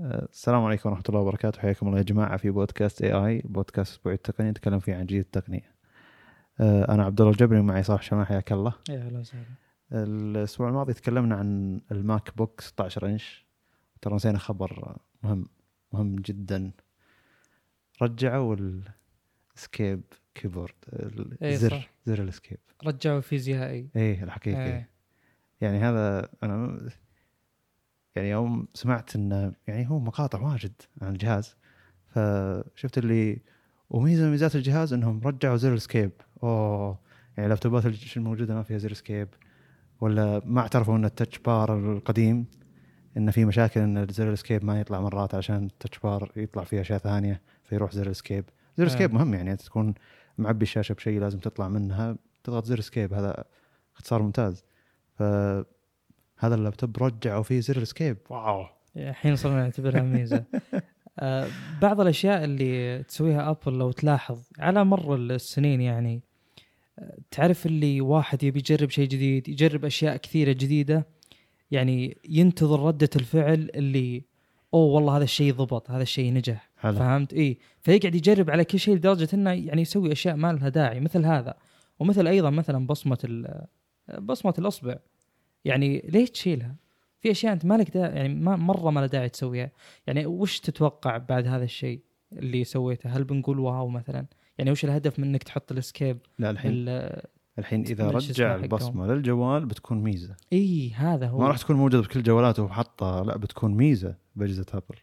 السلام عليكم ورحمة الله وبركاته. حياكم الله يا جماعة في بودكاست اي اي بودكاست أسبوعي التقنية نتكلم فيه عن جديد التقنية. آه، أنا عبد الله الجبري ومعي صالح شمال حياك الله. يا أهلا وسهلا. الأسبوع الماضي تكلمنا عن ال MacBook 16 إنش. ترى نسينا خبر مهم مهم جدا. رجعوا ال escape keyboard إيه الزر. زر ال escape رجعوا فيزيائي إيه الحقيقي. إيه. يعني هذا أنا يعني يوم سمعت انه يعني هو مقاطع واجد عن الجهاز فشفت اللي وميزة من ميزات الجهاز إنهم رجعوا زر ال escape أوه يعني اللابتوبات الموجودة ما فيها زر escape ولا ما اعترفوا إن ال Touch Bar القديم إن في مشاكل إن زر ال escape ما يطلع مرات عشان ال Touch Bar يطلع فيه أشياء ثانية فيروح زر ال escape زر. ال escape مهم يعني أنت تكون معبي الشاشة بشيء لازم تطلع منها تضغط زر escape هذا اختصار ممتاز. فهذا اللابتوب رجعوا فيه زر ال escape wow. الحين صرنا نعتبرها ميزة. آه بعض الأشياء اللي تسويها Apple لو تلاحظ على مر السنين يعني آه، تعرف اللي واحد يبي يجرب شيء جديد يجرب أشياء كثيرة جديدة يعني ينتظر ردة الفعل اللي أوه والله هذا الشيء ضبط هذا الشيء نجح. هلا فهمت؟ اي فيقعد يجرب على كل شيء لدرجة إنه يعني يسوي أشياء ما لها داعي مثل هذا. ومثل أيضا مثلا بصمة ال- بصمة الأصبع. يعني ليش تشيلها؟ في أشياء أنت مالك دا يعني ما مرة ما له داعي تسويها. يعني وش تتوقع بعد هذا الشيء اللي سويته؟ هل بنقول wow مثلا؟ يعني وش الهدف من إنك تحط ال escape؟ لا الحين ال- الحين إذا رجع. البصمة للجوال بتكون ميزة. إي هذا هو. ما راح تكون موجودة بكل جوالاته وحطها لا بتكون ميزة بأجهزة Apple.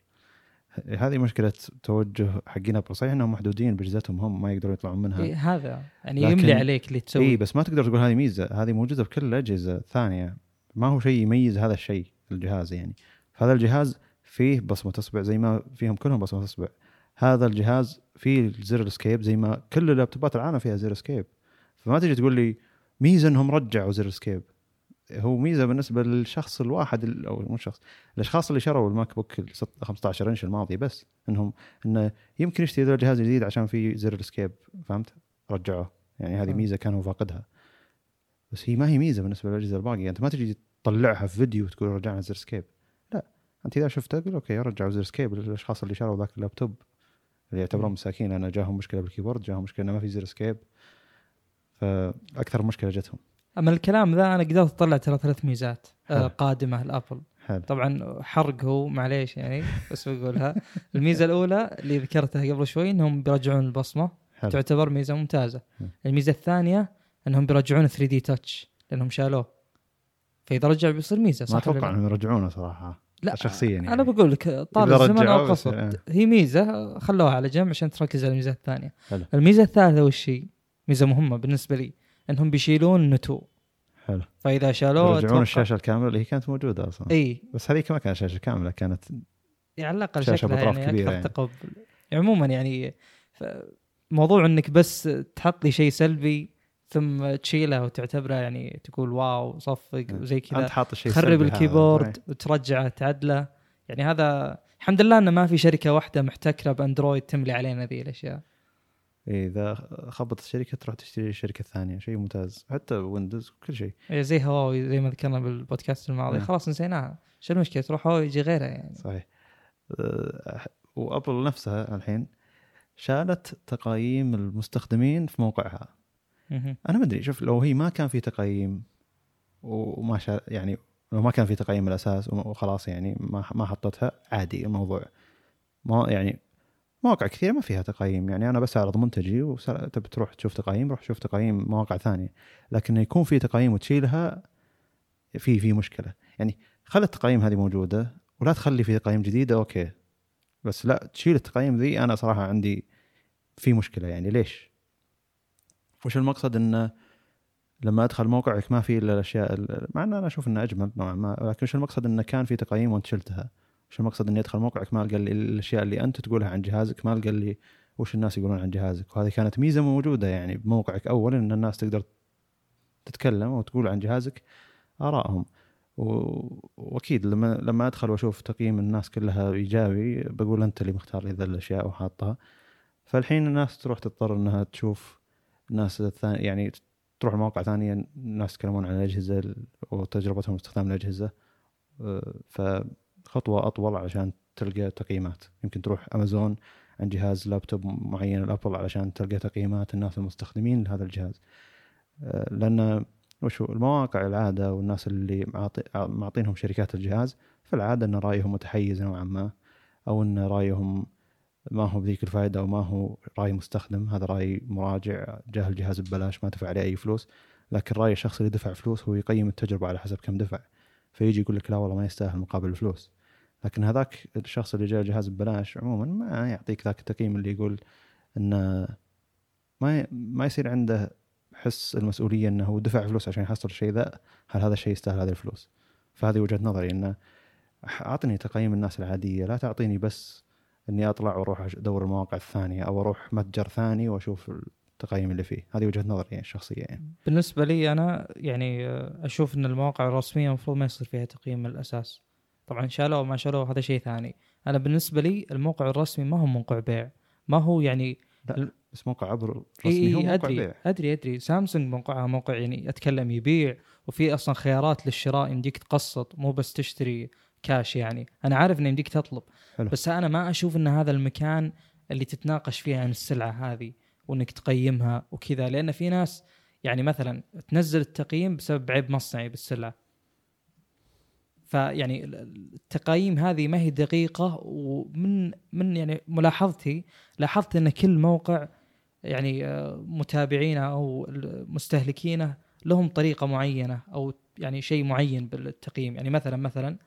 هذه مشكلة توجه حقين Apple. صحيح إنهم محدودين بأجهزتهم هم ما يقدرون يطلعون منها. إيه هذا يعني يملي عليك اللي تسوي. إي بس ما تقدر تقول هذه ميزة. هذه موجودة بكل الاجهزه الثانية ما هو شيء يميز هذا الشيء الجهاز يعني. فهذا الجهاز فيه بصمة اصبع زي ما فيهم كلهم بصمة اصبع هذا الجهاز فيه زر ال escape زي ما كل اللابتوبات العالم فيها زر escape فما تجي تقول لي ميزة إنهم رجعوا زر escape هو ميزة بالنسبة للشخص الواحد ال- أو مو شخص الأشخاص اللي شروا ال MacBook ال 15 إنش الماضي بس إنهم انه يمكن يشتري ذا الجهاز الجديد عشان في زر ال escape فهمت؟ رجعوه. يعني هذه آه. ميزة كان هو فاقدها. بس هي ما هي ميزة بالنسبة للاجهزه الباقيه أنت ما تجي تطلعها في فيديو وتقول رجعنا زر escape لا. أنت إذا شفته قول okay رجعوا زر escape للاشخاص اللي شروا ذاك اللابتوب اللي يعتبرون. مساكين. أنا جاهم مشكلة بال keyboard جاهم مشكلة إنه ما في زر escape فأكثر مشكلة جتهم. أما الكلام ذا أنا قدرت أطلع ترى ثلاث ميزات آه، حلو. قادمة ل Apple. حلو. طبعا حرق هو معليش يعني بس بقولها. الميزة الأولى اللي ذكرتها قبل شوي إنهم بيرجعون البصمة. حلو. تعتبر ميزة ممتازة. مم. الميزة الثانية انهم بيرجعون 3 دي تاتش لأنهم شالوه فإذا رجع بيصير ميزة صح ما أتوقع؟ إنهم يرجعونه صراحة لا شخصيا يعني. أنا بقول لك طال الزمن أو قصر آه. هي ميزة خلوها على جنب عشان تركز على الميزه الثانية حلو. الميزة الثالثة وش هي؟ ميزة مهمة بالنسبة لي إنهم بيشيلون نتو حلو فإذا شالوه يرجعون الشاشة الكاملة اللي هي كانت موجودة أصلا إي بس هذيك ما كانت شاشة كاملة كانت يعني على الأقل شكلها يعني كبيرة أكثر يعني. تقبل عموما يعني موضوع إنك بس تحط لي شيء سلبي ثم تشيله وتعتبره يعني تقول wow صفق وزي انت كذا. حاط الشيء تخرب. ال keyboard وترجعه تعدله. يعني هذا الحمد لله انه ما في شركة واحدة محتكرة بأندرويد تملي علينا ذي الأشياء. إيه، إذا خبط الشركة تروح تشتري الشركة الثانية شيء ممتاز. حتى ويندوز كل شيء. يعني زي هواوي زي ما ذكرنا بالبودكاست الماضي. نعم. خلاص نسيناها. شو المشكلة؟ تروح هواوي يجي غيرها يعني. صحيح. أه، وأبل نفسها الحين شالت تقايم المستخدمين في موقعها. أنا ما أدري شوف لو هي ما كان في تقييم وما شا يعني لو ما كان في تقييم من الاساس وخلاص يعني ما ما حطتها عادي الموضوع. ما يعني مواقع كثيرة ما فيها تقييم يعني أنا بس اعرض منتجي وتبي تروح تشوف تقييم روح شوف تقييم مواقع ثانية. لكن يكون في تقييم وتشيلها في في مشكلة. يعني خلي التقييم هذه موجودة ولا تخلي في تقييم جديده أوكي. بس لا تشيل التقييم ذي أنا صراحة عندي في مشكلة يعني. ليش؟ وش المقصد؟ انه لما أدخل موقعك ما في إلا الأشياء ال- مع إن أنا أشوف إنه أجمل نوعا ما لكن وش المقصد؟ انه كان في تقييم وأنت شلتها. وش المقصد؟ إني أدخل موقعك ما ألقى الأشياء اللي أنت تقولها عن جهازك ما ألقى لي وش الناس يقولون عن جهازك. وهذه كانت ميزة موجودة يعني بموقعك. اولا إن الناس تقدر تتكلم وتقول عن جهازك ارائهم وأكيد لما لما أدخل وأشوف تقييم الناس كلها إيجابي بقول أنت اللي مختار لي ذا الأشياء وحاطها. فالحين الناس تروح تضطر إنها تشوف الناس الثانية يعني تروح لمواقع ثانية الناس يتكلمون عن الأجهزة وتجربتهم باستخدام الأجهزة. أه، فخطوة أطول عشان تلقى تقييمات. يمكن تروح أمازون عن جهاز لابتوب معين الأبل علشان تلقى تقييمات الناس المستخدمين لهذا الجهاز. آه، لأن وشو؟ المواقع العادة والناس اللي معطي معطينهم شركات الجهاز في العاده إن رأيهم متحيز نوعا ما أو إن رأيهم ما هو بذيك الفائدة وما هو رأي مستخدم. هذا رأي مراجع جاه الجهاز ببلاش ما دفع عليه أي فلوس لكن رأي الشخص اللي دفع فلوس هو يقيم التجربة على حسب كم دفع. فيجي يقول لك لا والله ما يستاهل مقابل الفلوس. لكن هذاك الشخص اللي جاء الجهاز ببلاش عموما ما يعطيك ذاك التقييم اللي يقول انه ما ما يصير عنده حس المسؤولية إنه هو دفع فلوس عشان يحصل الشيء ذا هل هذا الشيء يستاهل هذه الفلوس؟ فهذه وجهة نظري انه أعطني تقييم الناس العادية لا تعطيني بس إني أطلع وأروح أدور المواقع الثانية أو أروح متجر ثاني وأشوف التقييم اللي فيه. هذه وجهة نظري يعني الشخصية يعني. بالنسبة لي أنا يعني أشوف إن المواقع الرسمية المفروض ما يصير فيها تقييم من الأساس. طبعا شالوه ما شالوه هذا شيء ثاني. أنا بالنسبة لي الموقع الرسمي ما هو موقع بيع. ما هو يعني لا بس موقع عبر إيه رسمي هو موقع أدري بيع. أدري أدري. سامسونج موقعها موقع يعني أتكلم يبيع. وفي أصلا خيارات للشراء يمديك تقسط مو بس تشتري كاش يعني. أنا عارف إنه يمديك تطلب حلو. بس أنا ما أشوف إن هذا المكان اللي تتناقش فيه عن السلعة هذه وإنك تقيمها وكذا لأن في ناس يعني مثلا تنزل التقييم بسبب عيب مصنعي بالسلعة. فيعني التقايم هذه ما هي دقيقة ومن من يعني ملاحظتي لاحظت إن كل موقع يعني آه، متابعينه أو مستهلكينه لهم طريقة معينة أو يعني شيء معين بالتقييم. يعني مثلا مثلا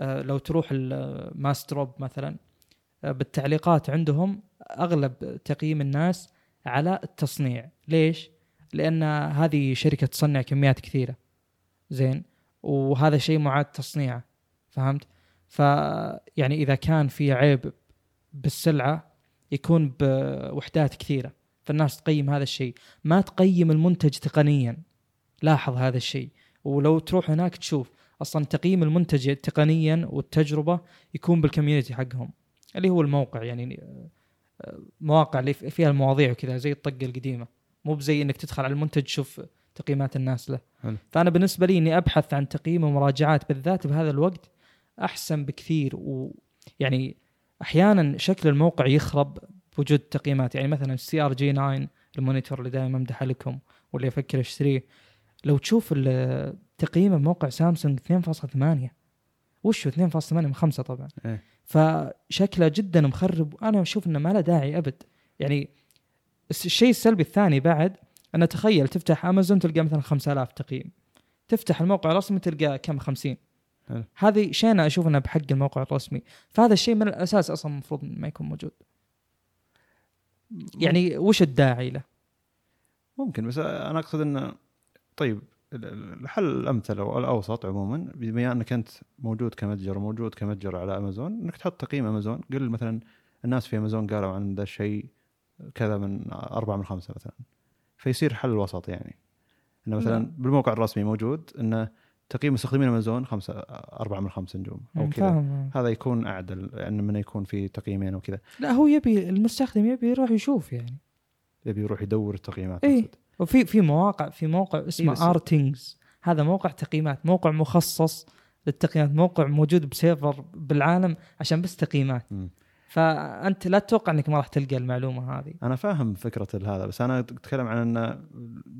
لو تروح الماستروب مثلا آه، بالتعليقات عندهم أغلب تقييم الناس على التصنيع. ليش؟ لأن هذه شركة تصنع كميات كثيرة. زين؟ وهذا شيء معاد تصنيعه. فهمت؟ فيعني إذا كان في عيب بالسلعة يكون بوحدات كثيرة. فالناس تقيم هذا الشيء. ما تقيم المنتج تقنيا. لاحظ هذا الشيء. ولو تروح هناك تشوف أصلا تقييم المنتج تقنيا والتجربة يكون بالكوميونتي حقهم اللي هو الموقع يعني مواقع اللي فيها المواضيع وكذا زي الطقة القديمة. مو بزي إنك تدخل على المنتج تشوف تقييمات الناس له. حلو. فأنا بالنسبة لي إني أبحث عن تقييم ومراجعات بالذات بهذا الوقت أحسن بكثير. ويعني أحيانا شكل الموقع يخرب بوجود تقييمات. يعني مثلا ال CRG 9 ال monitor اللي دائما امدح لكم واللي أفكر أشتريه. لو تشوف تقييمه بموقع سامسونج 2.8 وشو 2.8 من 5 طبعا. إيه. فشكله جدا مخرب وأنا أشوف إنه ما له داعي أبد. يعني الشيء السلبي الثاني بعد أن تخيل تفتح أمازون تلقى مثلا 5000 تقييم. تفتح الموقع الرسمي تلقى كم؟ 50 حلو. هذه شيء أنا أشوف أنه بحق الموقع الرسمي. فهذا الشيء من الأساس أصلا المفروض ما يكون موجود. يعني وش الداعي له؟ ممكن بس أنا أقصد إنه طيب الحل الأمثل أو الأوسط عموما بما أنك أنت موجود كمتجر وموجود كمتجر على أمازون إنك تحط تقييم أمازون. قل مثلا الناس في أمازون قالوا عن ذا الشيء كذا من أربعة من خمسة مثلا. فيصير حل وسط يعني. إنه مثلا نعم. بالموقع الرسمي موجود انه تقييم مستخدمين أمازون خمسة أربعة من خمسة نجوم أو كذا. فاهم هذا يكون أعدل يعني من يكون في تقييمين أو كذا. لا هو يبي المستخدم يبي يروح يشوف يعني. يبي يروح يدور التقييمات إيه. وفي في مواقع في موقع بس- اسمه RTINGS هذا موقع تقييمات موقع مخصص للتقييمات موقع موجود بسيرفر بالعالم عشان بس تقييمات. فأنت لا تتوقع إنك ما راح تلقى المعلومة هذه. أنا فاهم فكرة هذا بس أنا أتكلم عن انه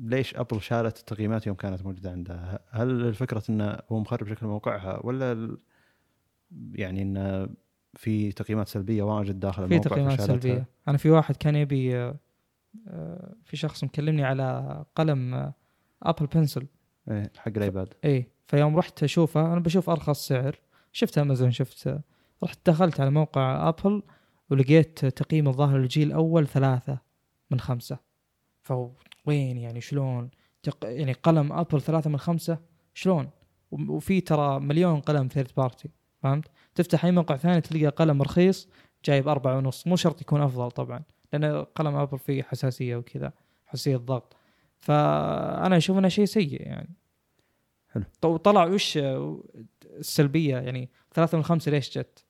ليش ابل شالت التقييمات يوم كانت موجودة عندها؟ هل الفكرة انه هو مخرب شكل موقعها ولا يعني انه في تقييمات سلبية واجد داخل في الموقع تقييمات فشالتها؟ سلبية. أنا في واحد كان يبي في شخص مكلمني على قلم آه، Apple Pencil إيه حق الإيباد. اي فيوم رحت أشوفه أنا بشوف أرخص سعر. شفت امازون شفت رحت دخلت على موقع ابل ولقيت تقييم الظاهر الجيل الأول ثلاثة من خمسة. فوين يعني شلون؟ تق... يعني قلم ابل ثلاثة من خمسة شلون؟ وفي ترى مليون قلم third party فهمت؟ تفتح أي موقع ثاني تلقى قلم رخيص جايب أربعة ونص. مو شرط يكون أفضل طبعا. لأن قلم آبل فيه حساسية وكذا حساسية ضغط فأنا أشوف إنه شيء سيء يعني حلو. طلع وش السلبية يعني ثلاثة من خمسة ليش جت؟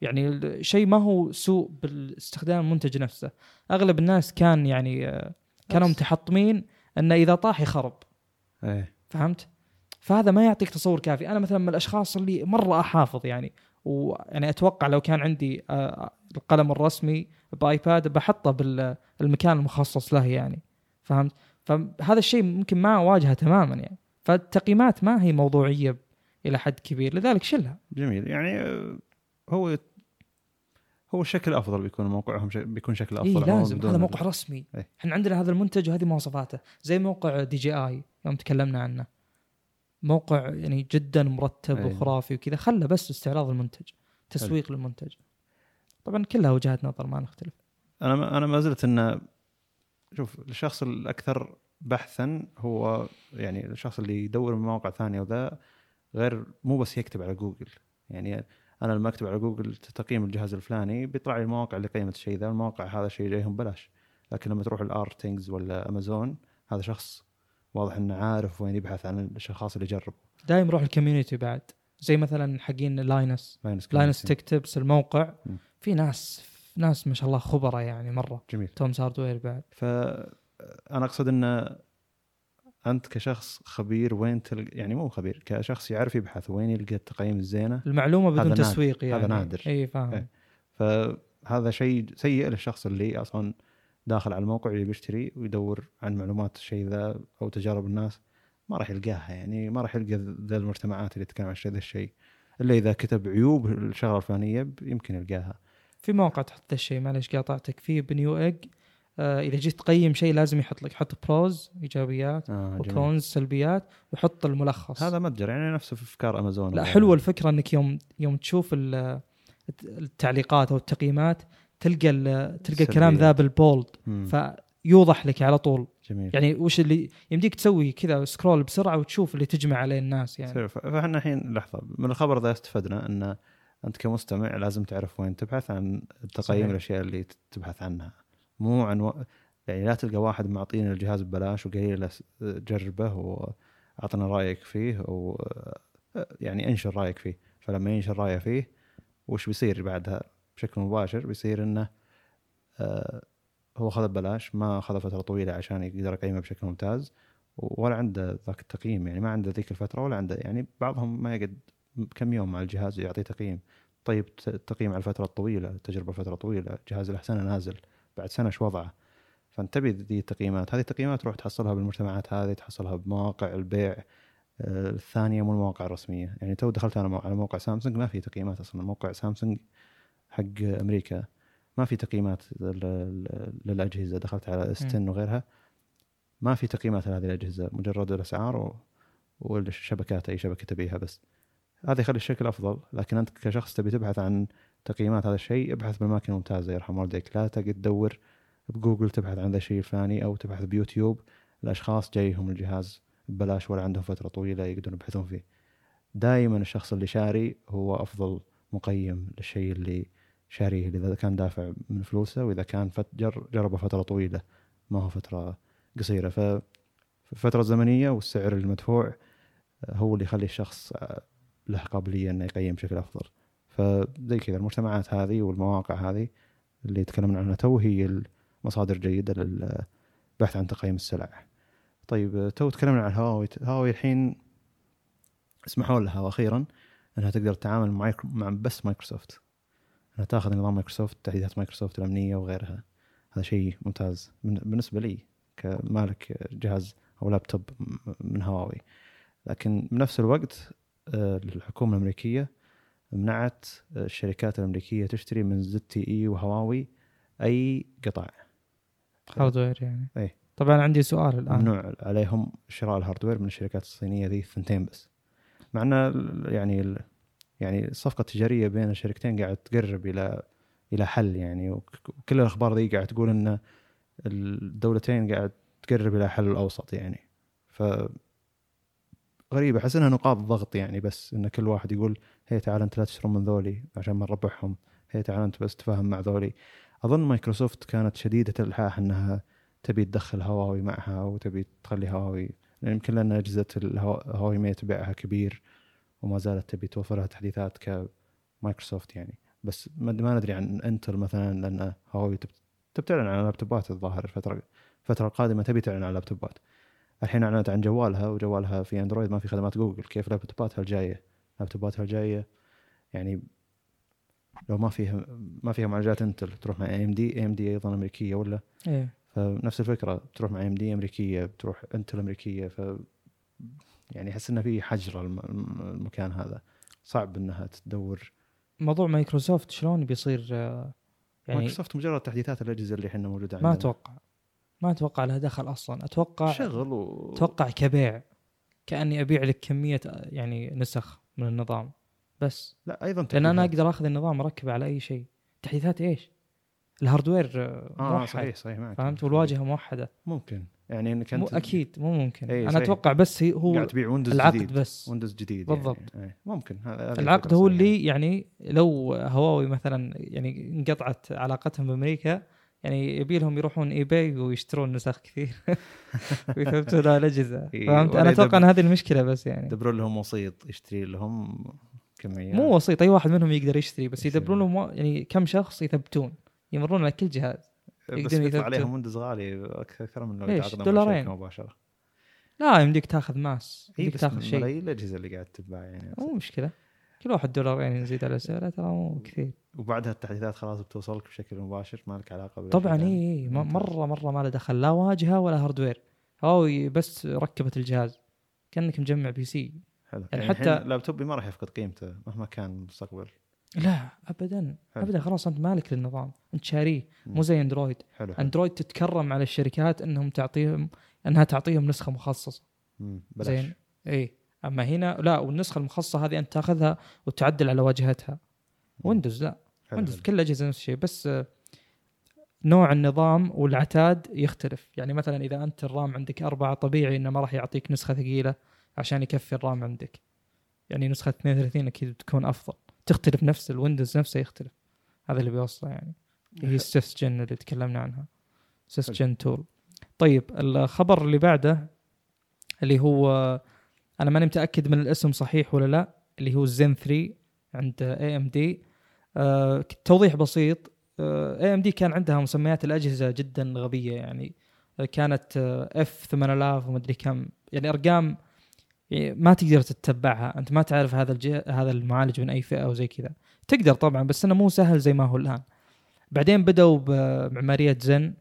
يعني شيء ما هو سوء باستخدام المنتج نفسه أغلب الناس كان يعني كانوا. متحطمين إنه إذا طاح يخرب إيه فهمت؟ فهذا ما يعطيك تصور كافي، أنا مثلا من الأشخاص اللي مرة أحافظ يعني ويعني أتوقع لو كان عندي آه، القلم الرسمي بآيباد بحطه بالمكان المخصص له يعني فهمت؟ فهذا الشيء ممكن ما أواجهه تماما يعني فالتقييمات ما هي موضوعية إلى حد كبير لذلك شلها جميل يعني آه، هو هو الشكل أفضل بيكون موقعهم. بيكون شكل أفضل إيه لازم هذا موقع رسمي إيه. إحنا عندنا هذا المنتج وهذه مواصفاته زي موقع دي جي آي يوم تكلمنا عنه موقع يعني جدا مرتب. وخرافي وكذا خله بس استعراض المنتج تسويق للمنتج. طبعا كلها وجهات نظر ما نختلف. أنا ما أنا ما زلت إنه شوف الشخص الأكثر بحثا هو يعني الشخص اللي يدور من مواقع ثانية وذا غير مو بس يكتب على جوجل. يعني أنا لما أكتب على جوجل تقييم الجهاز الفلاني بيطلع لي المواقع اللي قيمت الشيء ذا المواقع هذا الشيء جايهم ببلاش. لكن لما تروح ل RTINGS ولا أمازون هذا شخص واضح إنه عارف وين يبحث عن الأشخاص اللي جربوا دايم روح ال community بعد. زي مثلا حقين Linus Linus Linus Tech Tips الموقع. م. في ناس ناس ما شاء الله خبراء يعني مرة. جميل. Tom's Hardware بعد. فانا أقصد إن أنت كشخص خبير وين تلقى يعني مو خبير كشخص يعرف يبحث وين يلقى التقييم الزينة. المعلومة بدون. تسويق يعني. هذا نادر. اي فاهم. إيه. فهذا شيء سيء للشخص اللي أصلا داخل على الموقع اللي بيشتري ويدور عن معلومات الشيء ذا أو تجارب الناس ما راح يلقاها يعني ما راح يلقى ذا المجتمعات اللي تتكلم عن ذا الشيء إلا إذا كتب عيوب الشغلة الفلانية يمكن يلقاها في مواقع تحط ذا الشيء معلش قاطعتك في ب Newegg آه إذا جيت تقيم شيء لازم يحط لك حط pros إيجابيات آه. و cons سلبيات وحط الملخص هذا متجر يعني نفسه في أفكار امازون لا. حلوة الفكرة إنك يوم يوم تشوف ال- التعليقات أو التقييمات تلقى تلقى الكلام ذا. بال bold. فيوضح لك على طول. جميل. يعني وش اللي يمديك تسوي كذا scroll بسرعة وتشوف اللي تجمع عليه الناس يعني. فاحنا الحين لحظة من الخبر ذا استفدنا أن أنت كمستمع لازم تعرف وين تبحث عن تقييم. الأشياء اللي تبحث عنها. مو عن و... يعني لا تلقى واحد معطيني الجهاز ببلاش وقايل له جربه وأعطنا رأيك فيه أو يعني انشر رأيك فيه. فلما ينشر رأيه فيه وش بيصير بعدها؟ بشكل مباشر بيصير إنه آه، هو اخذ ببلاش ما اخذ فترة طويلة عشان يقدر يقيمه بشكل ممتاز ولا عنده ذاك التقييم يعني ما عنده ذيك الفترة ولا عنده يعني بعضهم ما يقعد كم يوم مع الجهاز يعطيه تقييم. طيب التقييم على الفترة الطويلة التجربة فترة طويلة الجهاز له سنة نازل بعد سنة شو وضعه؟ فأنت تبي ذي التقييمات هذه التقييمات تروح تحصلها بالمجتمعات هذه تحصلها بمواقع البيع آه، الثانية مو المواقع الرسمية. يعني تو دخلت أنا على موقع سامسونج ما في تقييمات أصلا موقع سامسونج حق أمريكا. ما في تقييمات لل- لل- للأجهزة. دخلت على استن وغيرها. ما في تقييمات لهذه الأجهزة. مجرد الأسعار و... والشبكات أي شبكة تبيها بس. هذا يخلي الشكل أفضل. لكن أنت كشخص تبي تبحث عن تقييمات هذا الشيء ابحث بالاماكن الممتازه يرحم والديك. لا تقعد تدور بجوجل تبحث عن ذا الشيء الفلاني أو تبحث بيوتيوب. الأشخاص جايهم الجهاز ببلاش ولا عندهم فترة طويلة يقدرون يبحثون فيه. دائما الشخص اللي شاري هو أفضل مقيم للشيء اللي شاريه إذا كان دافع من فلوسه وإذا كان فت جر جربه فترة طويلة ما هو فترة قصيرة. ف الفترة الزمنية والسعر المدفوع هو اللي يخلي الشخص له قابلية إنه يقيم بشكل أفضل. فزي كذا المجتمعات هذه والمواقع هذه اللي تكلمنا عنها تو هي المصادر جيدة للبحث عن تقييم السلع. طيب تو تكلمنا عن هواوي. هواوي الحين اسمحوا لها وأخيرا إنها تقدر تتعامل مع بس مايكروسوفت. انها تاخذ نظام مايكروسوفت تحديثات مايكروسوفت الأمنية وغيرها. هذا شيء ممتاز. بالنسبة لي كمالك جهاز أو لابتوب من هواوي. لكن بنفس الوقت الحكومة الأمريكية منعت الشركات الأمريكية تشتري من ZTE وهواوي أي قطع. hardware يعني. اي طبعا عندي سؤال الآن. ممنوع عليهم شراء ال hardware من الشركات الصينية ذي الثنتين بس. مع إن يعني. يعني الصفقه التجاريه بين الشركتين قاعد تقرب إلى إلى حل يعني وكل الأخبار ذي قاعد تقول إن الدولتين قاعد تقرب إلى حل الأوسط يعني. ف غريبة أحس إنها نقاط ضغط يعني بس إن كل واحد يقول هي تعال أنت لا تشترون من ذولي عشان ما نربحهم هي تعال أنت بس تفاهم مع ذولي. أظن مايكروسوفت كانت شديدة الالحاح إنها تبي تدخل هواوي معها وتبي تخلي هواوي يعني يمكن لأن أجهزة الهواوي Mate بيعها كبير. وما زالت تبي توفر لها تحديثات كمايكروسوفت يعني. بس ما ندري عن إنتل مثلا لأن هواوي تبي تعلن عن لابتوبات الظاهر الفترة الفترة القادمة تبي تعلن عن لابتوبات الحين أعلنت عن جوالها وجوالها في أندرويد ما في خدمات جوجل. كيف لابتوباتها الجاية؟ لابتوباتها الجاية يعني لو ما فيها ما فيها معالجات إنتل تروح مع اي ام دي اي ام دي أيضا أمريكية ولا؟ إيه. فنفس الفكرة تروح مع AMD أمريكية بتروح إنتل أمريكية ف يعني احس إنه في حجر الم- الم- المكان هذا. صعب إنها تدور. موضوع مايكروسوفت شلون بيصير آه، يعني مايكروسوفت مجرد تحديثات الأجهزة اللي إحنا موجودة ما عندنا. أتوقع. ما أتوقع لها دخل أصلا. أتوقع شغل و... أتوقع كبيع. كأني أبيع لك كمية آه، يعني نسخ من النظام. بس لا أيضا لأن أنا. أقدر أخذ النظام اركبه على أي شيء. تحديثات إيش؟ ال hardware آه، آه موحد. صحيح صحيح معك. فهمت؟ والواجهة موحدة. ممكن. يعني انك مو انت أكيد مو ممكن إيه، أنا صحيح. أتوقع بس هي هو قاعد تبيع ويندوز العقد جديد بس ويندوز جديد بالضبط. يعني. إيه. ممكن العقد هو. اللي يعني لو هواوي مثلا يعني انقطعت علاقتهم بأمريكا يعني يبي لهم يروحون eBay ويشترون نسخ كثير ويثبتون الأجهزة فهمت أنا أتوقع إن هذه المشكلة بس يعني يدبرون لهم وسيط يشتري لهم كميات مو وسيط أي واحد منهم يقدر يشتري بس. يدبرون لهم يعني كم شخص يثبتون يمرون على كل جهاز بس يثبتون. عليهم ويندوز غالي أكثر من لو؟ يتعاقدون مع دولارين. مباشرة لا يمديك تاخذ mass يمديك تاخذ شيء الأجهزة اللي قاعد تتباع يعني مو مشكلة كل واحد دولارين يزيد على سعره ترى مو كثير وبعدها التحديثات خلاص بتوصلك بشكل مباشر ما لك علاقه طبعا. إي ممتاز. مرة مرة ما له دخل لا واجهة ولا hardware هواوي بس ركبت الجهاز كأنك مجمع PC حلو يعني يعني حتى- حتى لابتوبي ما راح يفقد قيمته مهما كان المستقبل لا ابدا. حلو. ابدا. خلاص أنت مالك للنظام. أنت شاريه. مو. زي أندرويد. حلو حلو. أندرويد تتكرم على الشركات إنهم تعطيهم إنها تعطيهم نسخة مخصصة. بلاش. زين. اي أما هنا لا والنسخة المخصصة هذه أنت تأخذها وتعدل على واجهتها. ويندوز لا. حلو ويندوز. كل الاجهزه نفس الشيء بس آه، نوع النظام والعتاد يختلف. يعني مثلا إذا أنت ال RAM عندك أربعة طبيعي إنه ما راح يعطيك نسخة ثقيلة عشان يكفي ال RAM عندك. يعني نسخة 32 أكيد بتكون أفضل. تختلف نفس الويندوز نفسه يختلف. هذا اللي بيوصله يعني. هي ال sys gen اللي تكلمنا عنها. sys. gen tool طيب الخبر اللي بعده اللي هو أنا ماني متأكد من الاسم صحيح ولا لا اللي هو الزين 3 عند AMD توضيح بسيط. AMD كان عندها مسميات الأجهزة جدا غبية يعني. آه، كانت FX 8000 ومدري كم. يعني أرقام ما تقدر تتبعها. أنت ما تعرف هذا الجه... هذا المعالج من أي فئة وزي كذا. تقدر طبعا بس إنه مو سهل زي ما هو الآن. بعدين بدأوا بمعمارية Zen،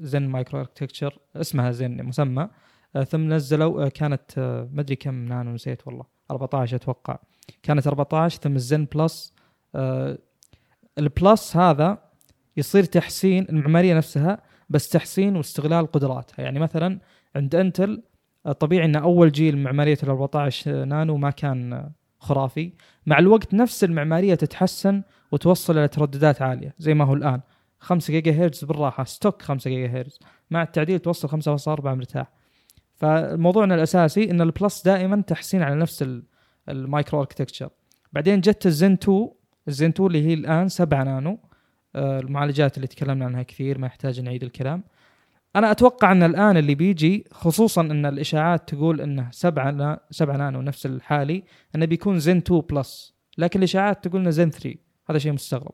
Zen micro architecture اسمها زن مسمى. آه، ثم نزلوا آه، كانت آه، مدري كم نانو نسيت والله. 14 أتوقع. كانت 14 ثم ال Zen plus. ال plus هذا يصير تحسين المعمارية نفسها بس تحسين واستغلال قدراتها. يعني مثلا عند إنتل طبيعي إن أول جيل معمارية ال 14 نانو ما كان خرافي. مع الوقت نفس المعمارية تتحسن وتوصل إلى ترددات عالية زي ما هو الآن. 5 جيجا هرتز بالراحة stock 5 جيجا هرتز. مع التعديل توصل 5.4 مرتاح. فموضوعنا الأساسي إن ال plus دائما تحسين على نفس ال- ال micro architecture بعدين جت الزن 2 الزن 2 اللي هي الآن 7 نانو. آه، المعالجات اللي تكلمنا عنها كثير ما يحتاج نعيد الكلام. أنا أتوقع أن الآن اللي بيجي خصوصا أن الإشاعات تقول إنه 7 نا 7 نانو نفس الحالي أنه بيكون زن 2 plus. لكن الإشاعات تقول إنه زن 3 هذا شيء مستغرب.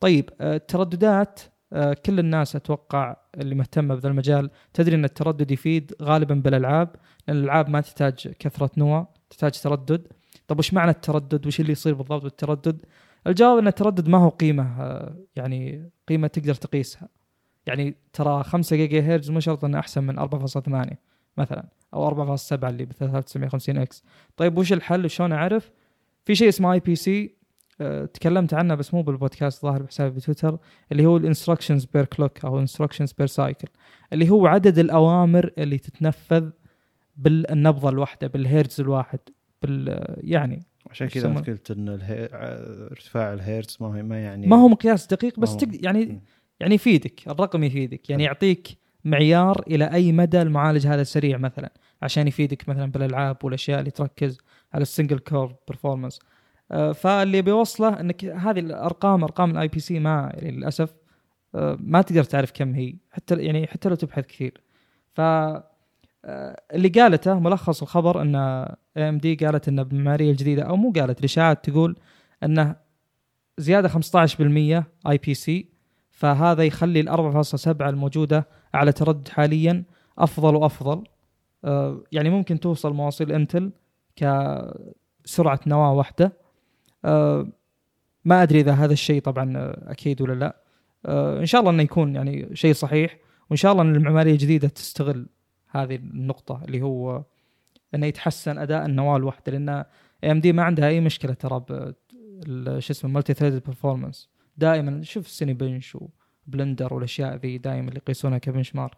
طيب آه، الترددات آه، كل الناس أتوقع اللي مهتمة بذا المجال تدري أن التردد يفيد غالبا بالألعاب لأن الألعاب ما تحتاج كثرة نوى تحتاج تردد. طب وش معنى التردد؟ وش اللي يصير بالضبط بالتردد؟ الجواب أن التردد ما هو قيمة آه، يعني قيمة تقدر تقيسها. يعني ترى 5 جيجا هرتز مو شرط إنه أحسن من 4.8 مثلا أو 4.7 اللي ب 3950 X. طيب وش الحل؟ وشلون أعرف؟ في شيء اسمه IPC تكلمت عنه بس مو بالبودكاست ظاهر بحسابي بتويتر اللي هو ال instructions per clock أو instructions per cycle اللي هو عدد الأوامر اللي تتنفذ بالنبضة الواحدة بالهيرتز الواحد بال يعني عشان كذا قلت إن الهي... ارتفاع الهيرتز ما هو ما يعني ما هو مقياس دقيق بس هو- تقدر يعني مم. يعني يفيدك الرقم يفيدك يعني حلو. يعطيك معيار إلى أي مدى المعالج هذا سريع مثلا عشان يفيدك مثلا بالألعاب والأشياء اللي تركز على ال single core performance فاللي بيوصله إنك هذه الأرقام أرقام ال IPC ما يعني للأسف آه، ما تقدر تعرف كم هي حتى يعني حتى لو تبحث كثير ف آه، اللي قالته ملخص الخبر إن AMD قالت إن بالمعمارية الجديدة أو مو قالت الإشاعات تقول إنه زيادة 15% اي بي سي فهذا يخلي ال 4.7 الموجودة على تردد حاليا أفضل وأفضل. آه، يعني ممكن توصل مواصيل إنتل كسرعة نواة واحدة. آه، ما أدري إذا هذا الشيء طبعا أكيد ولا لا. آه، إن شاء الله إنه يكون يعني شيء صحيح وإن شاء الله إن المعمارية الجديدة تستغل هذه النقطة اللي هو إنه يتحسن أداء النواة الواحدة لأن AMD ما عندها أي مشكلة ترى شو اسمه multi threaded performance دائما شوف Cinebench و Blender والأشياء ذي دائما اللي يقيسونها ك benchmark.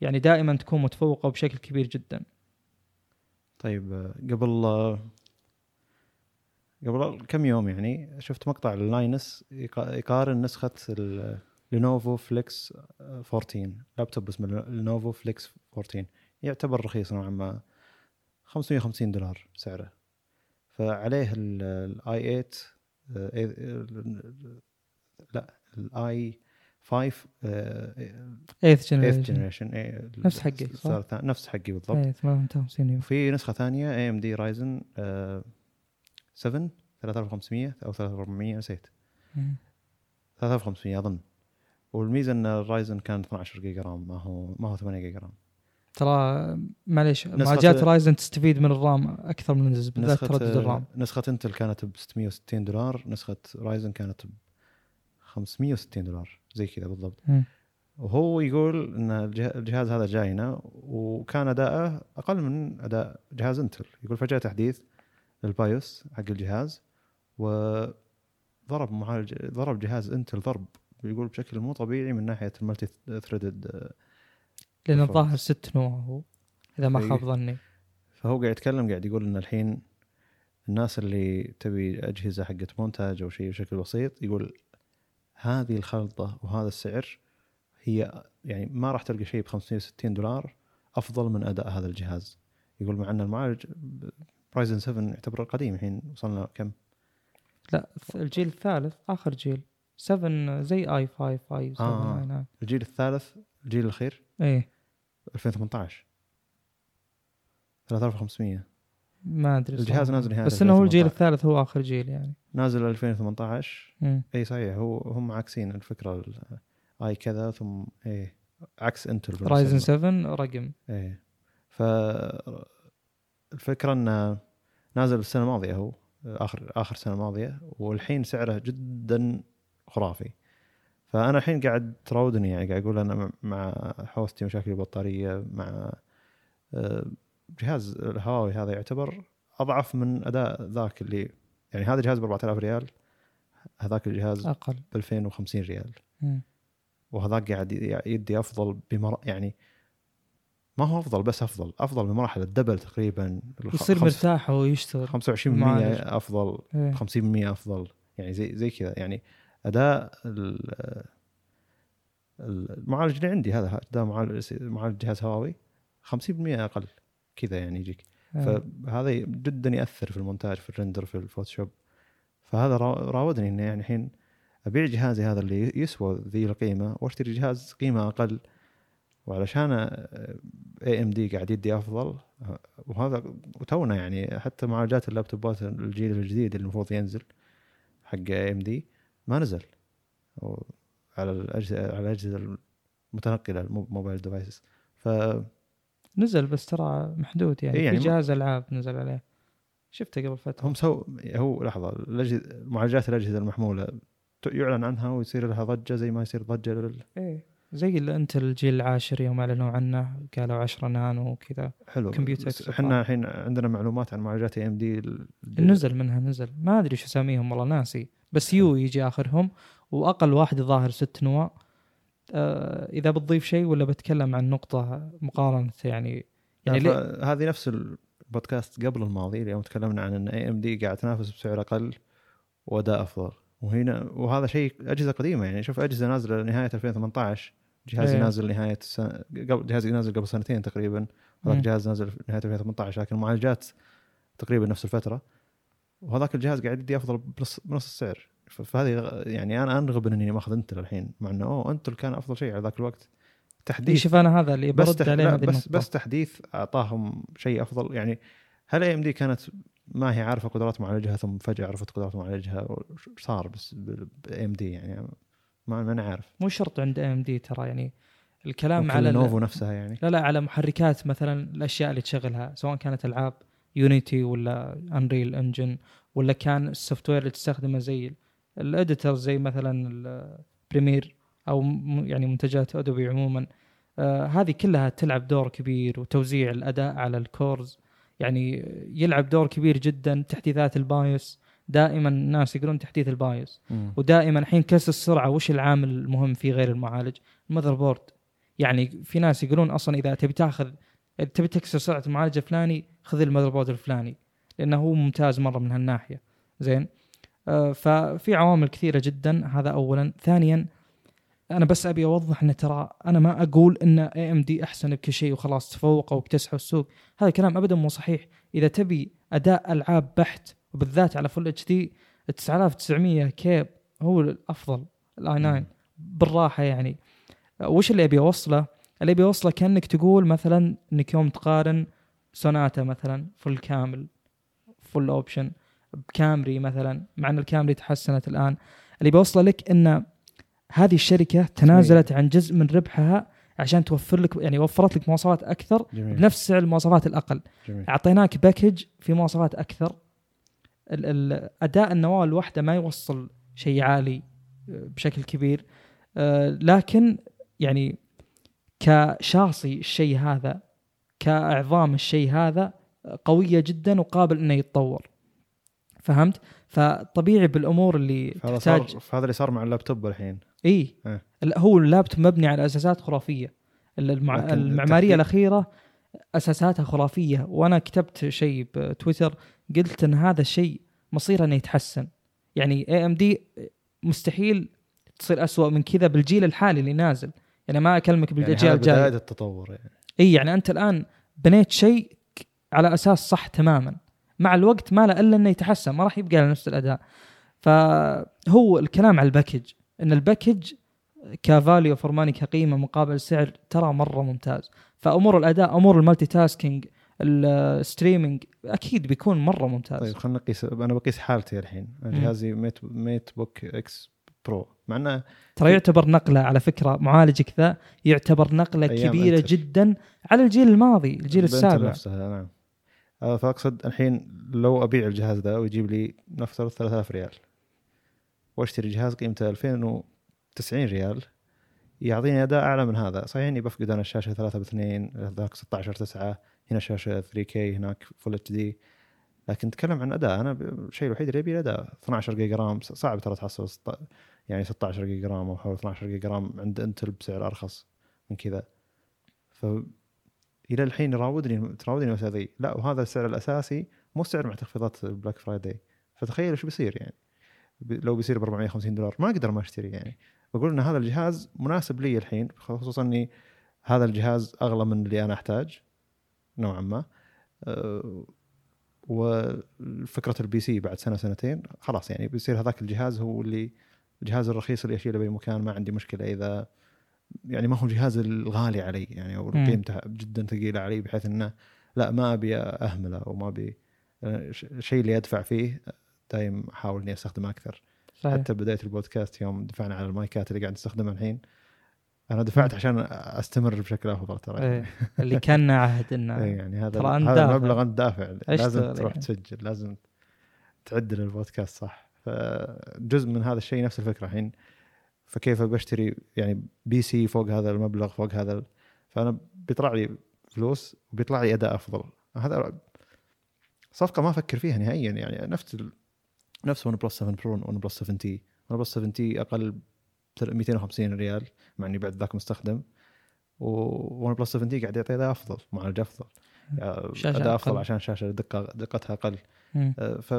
يعني دائما تكون متفوقة بشكل كبير جدا. طيب قبل قبل كم يوم يعني شفت مقطع ل Linus يقا- يقارن نسخة Lenovo Flex 14 لابتوب اسمه Lenovo Flex 14 يعتبر رخيص نوعا ما. 550 دولار سعره. فعليه ال i8 آه، إيه- لا ال i5 eighth 8 generation generation نفس حقي، صح؟ نفس حقي بالضبط. إيه 58 يوم. وفي نسخة ثانية AMD Ryzen 7 3500 أو 3400 نسيت. مم. 3500 أظن. والميزة إن ال Ryzen كان 12 جيجا RAM ما هو ما هو 8 جيجا RAM. ترى معليش جات Ryzen تستفيد من ال RAM أكثر من بالذات نسخة تردد ال RAM. نسخة Intel كانت ب 660 دولار نسخة Ryzen كانت ب 560 دولار زي كذا بالضبط مم. وهو يقول إن الجه- الجهاز هذا جاينا وكان أداءه أقل من أداء جهاز Intel يقول فجأة تحديث لل BIOS حق الجهاز وضرب معالج ضرب جهاز Intel ضرب يقول بشكل مو طبيعي من ناحية ال multi-threaded لأن. الظاهر ست نواة هو إذا ما إيه. خاب ظني فهو قاعد يتكلم قاعد يقول إن الحين الناس اللي تبي أجهزة حقت مونتاج أو شيء بشكل بسيط يقول هذه الخلطة وهذا السعر هي يعني ما راح تلقى شيء ب 560 دولار أفضل من أداء هذا الجهاز. يقول مع أن المعالج رايزن 7 يعتبر قديم الحين وصلنا كم؟ لا الجيل الثالث آخر جيل. 7 زي اي 5 اي 7 آه. الجيل الثالث الجيل الأخير؟ إيه. 2018 3500 ما أدري الجهاز. نازل نهاية بس إنه هو الجيل 2018. الثالث هو آخر جيل يعني نازل 2018 مم. إي صحيح هو هم عاكسين الفكرة ال- آي كذا ثم إيه عكس انتل رايزن المستقبل. 7 رقم إيه ف الفكرة إنه نازل السنة الماضية هو آخر آخر سنة ماضيه والحين سعره جدا خرافي فأنا الحين قاعد تراودني يعني قاعد أقول أنا مع- مع حوستي مشاكل البطارية مع آه، جهاز الهواوي هذا يعتبر أضعف من أداء ذاك اللي يعني هذا جهاز ب 4000 ريال هذاك الجهاز أقل. ب 2050 ريال. وهذاك قاعد يدي أفضل بمر يعني ما هو أفضل بس أفضل. أفضل بمراحل ال double تقريبا. يصير مرتاح وهو يشتغل 25% المعالج. أفضل إيه. 50% أفضل. يعني زي زي كذا. يعني أداء ال- المعالج اللي عندي هذا اداء معالج معالج جهاز هواوي 50% أقل. كذا يعني يجيك. إيه. فهذا جدا يأثر في المونتاج في ال render في ال Photoshop. فهذا را- راودني إني يعني الحين أبيع جهازي هذا اللي يسوى ذي القيمة وأشتري جهاز قيمة أقل. وعلشان AMD قاعد يدي أفضل آه، وهذا وتونا يعني حتى معالجات اللابتوبات الجيل الجديد اللي المفروض ينزل حق AMD ما نزل. على الأجهزة على الأجهزة المتنقلة ال mobile devices ف نزل بس ترى محدود يعني, إيه يعني في جهاز ألعاب نزل عليه. شفته قبل فترة. هم سو هو لحظة معالجات الأجهزة المحمولة ت- يعلن عنها ويصير لها ضجة زي ما يصير ضجة لل... إيه زي اللي انت الجيل العاشر يوم أعلنوا عنه قالوا 10 نانو وكذا. حلو كمبيوتر إحنا الحين عندنا معلومات عن معالجات AMD نزل منها نزل. ما أدري شو أساميهم والله ناسي. بس U يجي آخرهم وأقل واحد الظاهر ست نواة. إذا بتضيف شيء ولا بتكلم عن نقطة مقارنة يعني؟ يعني يعني هذه نفس البودكاست قبل الماضي اليوم تكلمنا عن إن اي ام دي قاعد تنافس بسعر أقل وأداء أفضل. وهنا وهذا شيء أجهزة قديمة يعني. شوف أجهزة نازلة نهايه 2018 جهازي إيه. نازل نهاية السنة قبل جهازي نازل قبل سنتين تقريبا. هذاك. جهاز نازل نهاية 2018 لكن المعالجات تقريبا نفس الفترة. وهذاك الجهاز قاعد يدي أفضل بنص السعر. فهذه يعني أنا أنغب إني ماخذ إنتل الحين مع إنه أوه إنتل كان أفضل شيء على ذاك الوقت. تحديث شوف أنا هذا اللي بس برد تح... عليه بس. بس تحديث أعطاهم شيء أفضل. يعني هل AMD كانت ما هي عارفة قدرات معالجها ثم فجأة عرفت قدرات معالجها وش صار بس ب AMD يعني ما ما أنا عارف. مو شرط عند AMD ترى يعني الكلام على Lenovo نفسها يعني. لا لا على محركات مثلا الأشياء اللي تشغلها سواء كانت ألعاب Unity ولا Unreal Engine ولا كان ال software اللي تستخدمه زي ال editor زي مثلا ال Premiere أو يعني منتجات Adobe عموما. آه هذه كلها تلعب دور كبير وتوزيع الأداء على ال cores يعني يلعب دور كبير جدا تحديثات ال BIOS. دائما الناس يقولون تحديث ال BIOS. مم. ودائما الحين كسر السرعة وش العامل المهم فيه غير المعالج؟ ال motherboard يعني في ناس يقولون أصلا إذا تبي تاخذ تبي تكسر سرعة المعالج الفلاني خذ ال motherboard الفلاني لأنه هو ممتاز مرة من هالناحية. زين؟ ففي عوامل كثيرة جدا. هذا اولا. ثانيا أنا بس أبي أوضح إن ترى أنا ما أقول إن AMD أحسن بكل شيء وخلاص تفوقوا واكتسحوا السوق. هذا الكلام ابدا مو صحيح. إذا تبي أداء ألعاب بحت وبالذات على Full HD 9900 K هو الأفضل. ال i9 بالراحة يعني. وش اللي أبي أوصله؟ اللي أبي أوصله كأنك تقول مثلا إنك يوم تقارن Sonata مثلا full كامل full option ب Camry مثلا مع إن ال Camry تحسنت الآن. اللي بوصله لك إن هذه الشركة تنازلت عن جزء من ربحها عشان توفر لك يعني وفرت لك مواصفات أكثر جميل. بنفس سعر المواصفات الأقل. جميل. أعطيناك package في مواصفات أكثر. أداء النواة الواحدة ما يوصل شيء عالي آه، بشكل كبير. آه، لكن يعني كشاصي الشيء هذا كأعظام الشيء هذا آه، قوية جدا وقابل إنه يتطور. فهمت؟ فطبيعي بالأمور اللي هذا صار تحتاج. هذا اللي صار مع اللابتوب الحين. إي. لا، هو اللابتوب مبني على أساسات خرافية. ال- المع... المعمارية الأخيرة أساساتها خرافية. وأنا كتبت شيء بتويتر قلت إن هذا الشيء مصيره إنه يتحسن. يعني AMD مستحيل تصير أسوأ من كذا بالجيل الحالي اللي نازل. يعني ما أكلمك يعني بالاجيال هذا الجايه بداية التطور يعني. إي يعني أنت الآن بنيت شيء على أساس صح تماما. مع الوقت ما له إلا إنه يتحسن ما راح يبقى على نفس الأداء. فهو الكلام على ال package إن ال package ك value for money كقيمة مقابل سعر ترى مرة ممتاز. فأمور الأداء أمور ال multitasking ال streaming أكيد بيكون مرة ممتاز. طيب خلينا نقيس أنا بقيس حالتي الحين. جهازي MateBook MateBook X Pro. مع إنه ترى يعتبر نقلة على فكرة معالجك ذا يعتبر نقلة كبيرة أنتل. جدا على الجيل الماضي الجيل السابع. نفسها نعم. فأقصد الحين لو أبيع الجهاز ذا ويجيب لي نفترض 3000 ريال وأشتري جهاز قيمته 2090 ريال يعطيني أداء أعلى من هذا. صحيح إني بفقد أنا الشاشة 3 ب 2 ذاك 16 9 هنا شاشة 3K هناك Full HD لكن نتكلم عن أداء. أنا الشيء الوحيد اللي أبي الاداء 12 جيجا RAM صعب ترى تحصل يعني 16 جيجا رام أو حول 12 جيجا RAM عند انتل بسعر أرخص من كذا. ف إلى الحين يراودني تراودني المسألة ذي. لا وهذا السعر الأساسي مو السعر مع تخفيضات ال Black Friday فتخيل إيش بيصير يعني. لو بيصير ب 450 دولار ما أقدر ما أشتري يعني. بقول إن هذا الجهاز مناسب لي الحين خصوصا إني هذا الجهاز أغلى من اللي أنا أحتاج نوعا ما. أه، وفكره ال PC بعد سنة سنتين خلاص يعني بيصير هذاك الجهاز هو اللي الجهاز الرخيص اللي أشيله بأي مكان ما عندي مشكلة. إذا يعني ما هو الجهاز الغالي علي يعني أو. قيمته جدا ثقيلة علي بحيث إنه لا ما أبي أهمله أو ما أبي الشيء اللي أدفع فيه دايم أحاول إني أستخدمه أكثر صحيح. حتى بداية البودكاست يوم دفعنا على المايكات اللي قاعد نستخدمها الحين أنا دفعت عشان أستمر بشكل أفضل ترى إيه. اللي كان عهد إنه إيه يعني هذا ترى هذا. المبلغ أنت دافع لازم تروح يعني. تسجل لازم تعدل البودكاست صح فجزء من هذا الشيء نفس الفكرة الحين فكيف بشتري يعني PC فوق هذا المبلغ فوق هذا فأنا بيطلع لي فلوس وبيطلع لي أداء أفضل. هذا صفقة ما أفكر فيها نهائيا يعني نفس ال... نفس OnePlus 7 Pro OnePlus 7T. OnePlus 7T أقل ب 250 ريال مع إني بعد ذاك مستخدم. و OnePlus 7T قاعد يعطي أداء أفضل معالج أفضل. يعني أداء أفضل أقل. عشان شاشة دقة دقتها أقل. آه، ف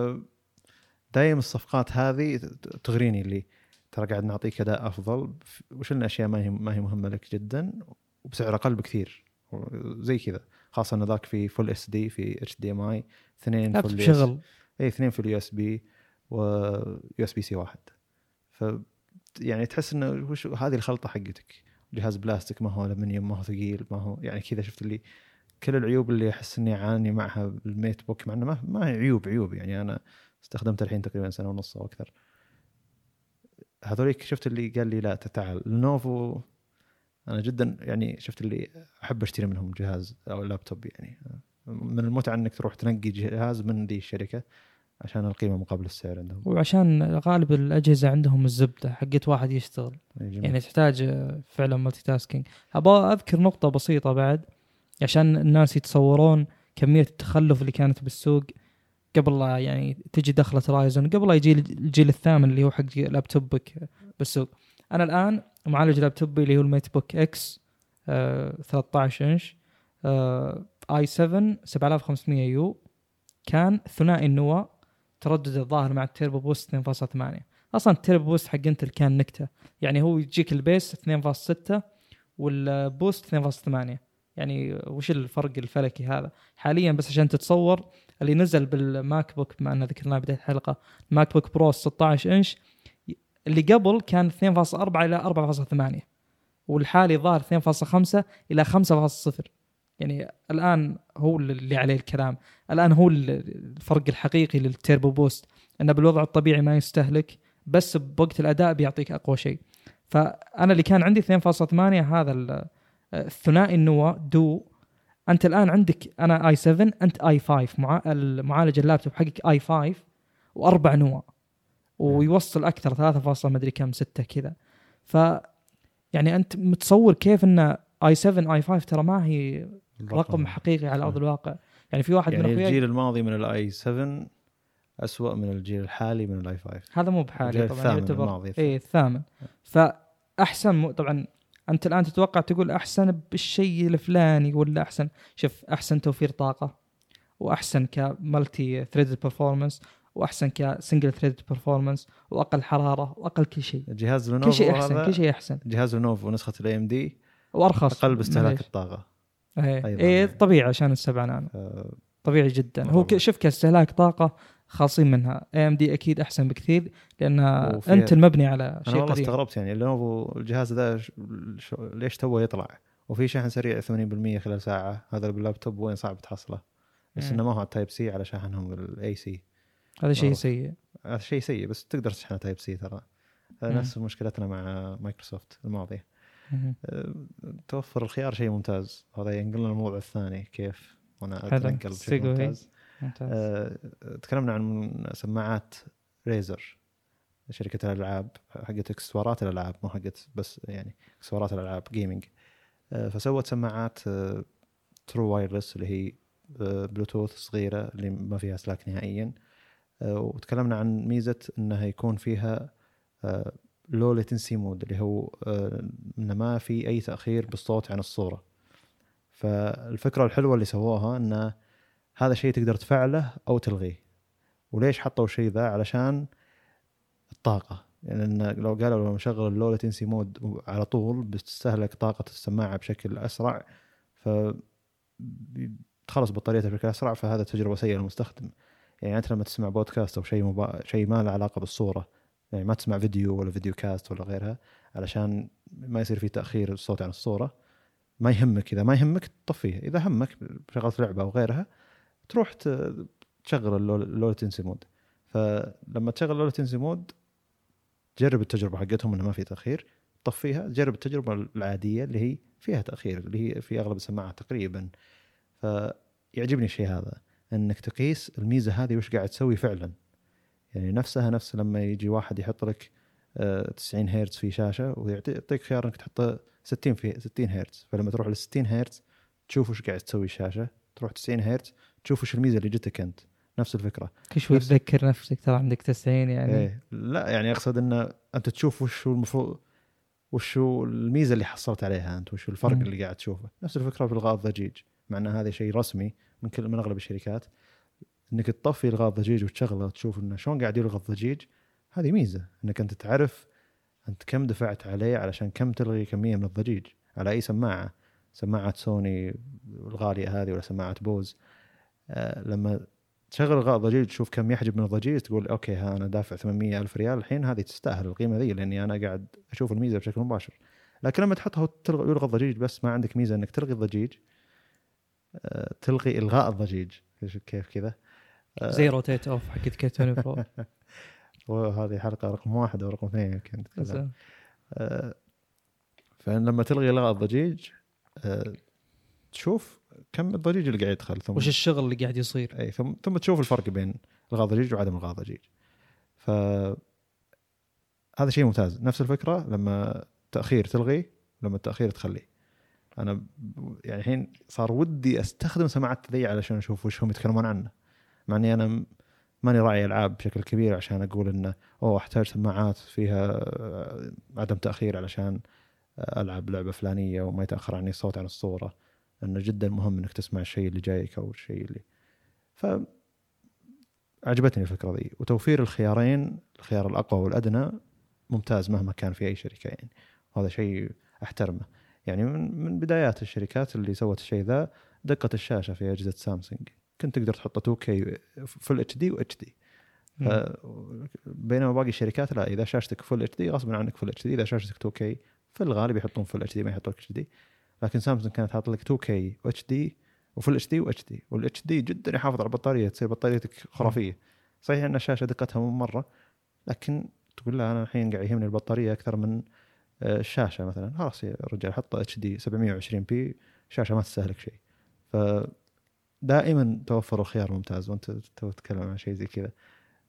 دايم الصفقات هذه تغريني اللي ترى قاعد نعطيك أداء أفضل. وشلنا اشياء ما هي ما هي مهمة لك جدا؟ وبسعر أقل بكثير. زي كذا. خاصة إن ذاك في فول اس دي في اتش دي ام اي اثنين full شغل. اي اثنين في ال USB و USB-C واحد. ف يعني تحس إنه وش هذه الخلطة حقتك. جهاز بلاستيك ما هو ألمنيوم ما هو ثقيل ما هو يعني كذا. شفت اللي كل العيوب اللي أحس إني أعاني معها بال MateBook مع إنه ما, ما هي عيوب عيوب. يعني أنا استخدمته الحين تقريبا سنة ونص أو أكثر. هذوليك شفت اللي قال لي لا تعال Lenovo أنا جدا يعني شفت اللي أحب أشتري منهم جهاز أو لابتوب يعني. من المتعة إنك تروح تنقي جهاز من ذي الشركة عشان القيمة مقابل السعر عندهم. وعشان غالب الأجهزة عندهم الزبدة حقت واحد يشتغل. جميل. يعني تحتاج فعلا multitasking أبغى أذكر نقطة بسيطة بعد عشان الناس يتصورون كمية التخلف اللي كانت بالسوق. قبل لا يعني تجي دخلة Ryzen قبل لا يجي الجيل الثامن اللي هو حق لابتوبك بالسوق. أنا الآن معالج لابتوبي اللي هو ال MateBook X آه 13 إنش آه i7 7500U. كان ثنائي النواه تردد الظاهر مع ال turbo boost 2.8 أصلا ال turbo boost حق انتل كان نكتة. يعني هو يجيك ال base 2.6 وال boost 2.8 يعني وش الفرق الفلكي هذا؟ حاليا بس عشان تتصور اللي نزل بال MacBook بما أن ذكرناه بداية الحلقة ال MacBook Pro 16 إنش اللي قبل كان 2.4 إلى 4.8 والحالي ظاهر 2.5 إلى 5.0 يعني الآن هو اللي عليه الكلام. الآن هو الفرق الحقيقي لل turbo boost انه بالوضع الطبيعي ما يستهلك بس بوقت الأداء بيعطيك أقوى شيء. فأنا اللي كان عندي 2.8 هذا الثنائي النواه dual أنت الآن عندك أنا i7 أنت i5 مع المعالج اللابتوب حقك i5 وأربع نواه ويوصل أكثر 3. مدري كم 6 كذا. ف يعني أنت متصور كيف إن i7 i5 ترى ما هي رقم حقيقي على أرض الواقع. يعني في واحد يعني من الجيل الماضي من ال i7 أسوأ من الجيل الحالي من ال i5 هذا مو بحالي طبعا الثامن يعتبر الماضي. اي الثامن. فأحسن طبعا أنت الآن تتوقع تقول أحسن بالشيء الفلاني ولا أحسن؟ شوف أحسن توفير طاقة وأحسن ك multi-thread performance وأحسن ك single-thread performance وأقل حرارة وأقل كل شيء. جهاز Lenovo كل شيء أحسن كل شيء أحسن. جهاز Lenovo نسخه ال AMD وأرخص. أقل باستهلاك الطاقة. إيه إيه طبيعي عشان السبعة نانو. آه طبيعي جدا. هو شوف كاستهلاك طاقة خاصين منها. AMD أكيد أحسن بكثير لأن أنت المبني على شيء أنا والله استغربت يعني Lenovo الجهاز ذا ليش تو يطلع؟ وفي شحن سريع 80% خلال ساعة. هذا باللابتوب وين صعب تحصله؟ بس إنه ما هو Type-C على شاحنهم ال AC هذا شيء سيء. هذا شيء سيء بس تقدر تشحنه Type-C ترى. نفس مشكلتنا مع مايكروسوفت الماضية. أه، توفر الخيار شيء ممتاز. هذا ينقلنا الموضوع الثاني كيف؟ وأنا أتنقل بشكل ممتاز. ممتاز. أه تكلمنا عن سماعات Razer شركة الألعاب حقت اكسسوارات الألعاب مو حقت بس يعني اكسسوارات الألعاب gaming أه فسوت سماعات true أه wireless اللي هي بلوتوث أه، صغيرة اللي ما فيها اسلاك نهائيا. أه، وتكلمنا عن ميزة إنها يكون فيها low latency mode اللي هو إنه ما في أي تأخير بالصوت عن الصورة. فالفكرة الحلوة اللي سووها إنه هذا شيء تقدر تفعله أو تلغيه. وليش حطوا الشيء ذا؟ علشان الطاقة. لأن يعني لو قالوا لو نشغل ال low latency mode على طول بتستهلك طاقة السماعة بشكل أسرع ف تخلص بطاريتها بشكل أسرع فهذا تجربة سيئة للمستخدم. يعني أنت لما تسمع بودكاست أو شيء مبا... شيء ما له علاقة بالصورة يعني ما تسمع فيديو ولا video cast ولا غيرها علشان ما يصير في تأخير الصوت عن الصورة ما يهمك. إذا ما يهمك تطفيه إذا همك شغلت لعبة أو غيرها تروح تشغل ال low latency mode. فلما تشغل ال low latency mode جرب التجربة حقتهم إنه ما في تأخير طفيها جرب التجربة العادية اللي هي فيها تأخير اللي هي في أغلب السماعات تقريبا. فيعجبني الشيء هذا إنك تقيس الميزة هذه وش قاعد تسوي فعلا. يعني نفسها نفس لما يجي واحد يحط لك 90 آه، هرتز في شاشة ويعطيك خيار إنك تحط 60 في 60 هرتز. فلما تروح ل 60 هرتز تشوف وش قاعد تسوي الشاشة تروح 90 هرتز تشوف وش الميزة اللي جتك أنت. نفس الفكرة. كل شوي تذكر نفسك ترى عندك 90 يعني. إيه. لا يعني أقصد إن أنت تشوف وش هو المفروض وش هو الميزة اللي حصلت عليها أنت وش الفرق م. اللي قاعد تشوفه. نفس الفكرة في الغاء الضجيج مع إن هذا شيء رسمي من كل من أغلب الشركات. إنك تطفي الغاء الضجيج وتشغله وتشوف إنه شلون قاعد يلغى الضجيج هذه ميزة. إنك أنت تعرف أنت كم دفعت عليه علشان كم تلغي كمية من الضجيج على أي سماعة؟ سماعة سوني الغالية هذه ولا سماعة بوز؟ لما تشغل الغاء ضجيج تشوف كم يحجب من الضجيج تقول okay ها أنا دافع 800 ألف ريال الحين هذه تستاهل القيمة ذي لأني أنا قاعد أشوف الميزة بشكل مباشر. لكن لما تحطها تلغي يلغى الضجيج بس ما عندك ميزة إنك تلغي الضجيج آه تلغي إلغاء الضجيج. كيف كذا؟ آه. زي rotate off حقت K 24 وهذه حلقة رقم واحد أو رقم اثنين يمكن آه فلما تلغي إلغاء الضجيج آه تشوف كم الضجيج اللي قاعد يدخل ثم وش الشغل اللي قاعد يصير؟ اي ثم ثم تشوف الفرق بين الغاء ضجيج وعدم الغاء ضجيج. ف هذا شيء ممتاز. نفس الفكرة لما تأخير تلغي لما التأخير تخليه أنا يعني الحين صار ودي أستخدم سماعات تذيع علشان أشوف وش هم يتكلمون عنه. مع إني أنا ماني راعي ألعاب بشكل كبير عشان أقول إنه أوه أحتاج سماعات فيها آه، عدم تأخير علشان آه، ألعب لعبة فلانية وما يتأخر عني الصوت عن الصورة. انه جدا مهم إنك تسمع الشيء اللي جايك أو الشيء اللي ف عجبتني الفكرة ذي. وتوفير الخيارين الخيار الأقوى والأدنى ممتاز مهما كان في أي شركة يعني. هذا شيء أحترمه. يعني من من بدايات الشركات اللي سوت الشيء ذا دقة الشاشة في أجهزة سامسونج. كنت تقدر تحط 2K full HD و HD بينما باقي الشركات لا إذا شاشتك full HD غصبا عنك full HD إذا شاشتك 2K في الغالب يحطون full HD ما يحطون HD لكن سامسونج كانت حاط لك 2K واتش دي وفل اتش دي واتش دي والاتش دي جدا يحافظ على البطارية تصير بطاريتك خرافية. صحيح إن الشاشة دقتها مو مرة لكن تقول لا أنا الحين قاعد يهمني البطارية أكثر من آه، الشاشة مثلا. خلاص يا رجال حط HD 720 p شاشة ما تستهلك شيء. ف دائما توفر الخيار ممتاز. وأنت تو تتكلم عن شيء زي كذا.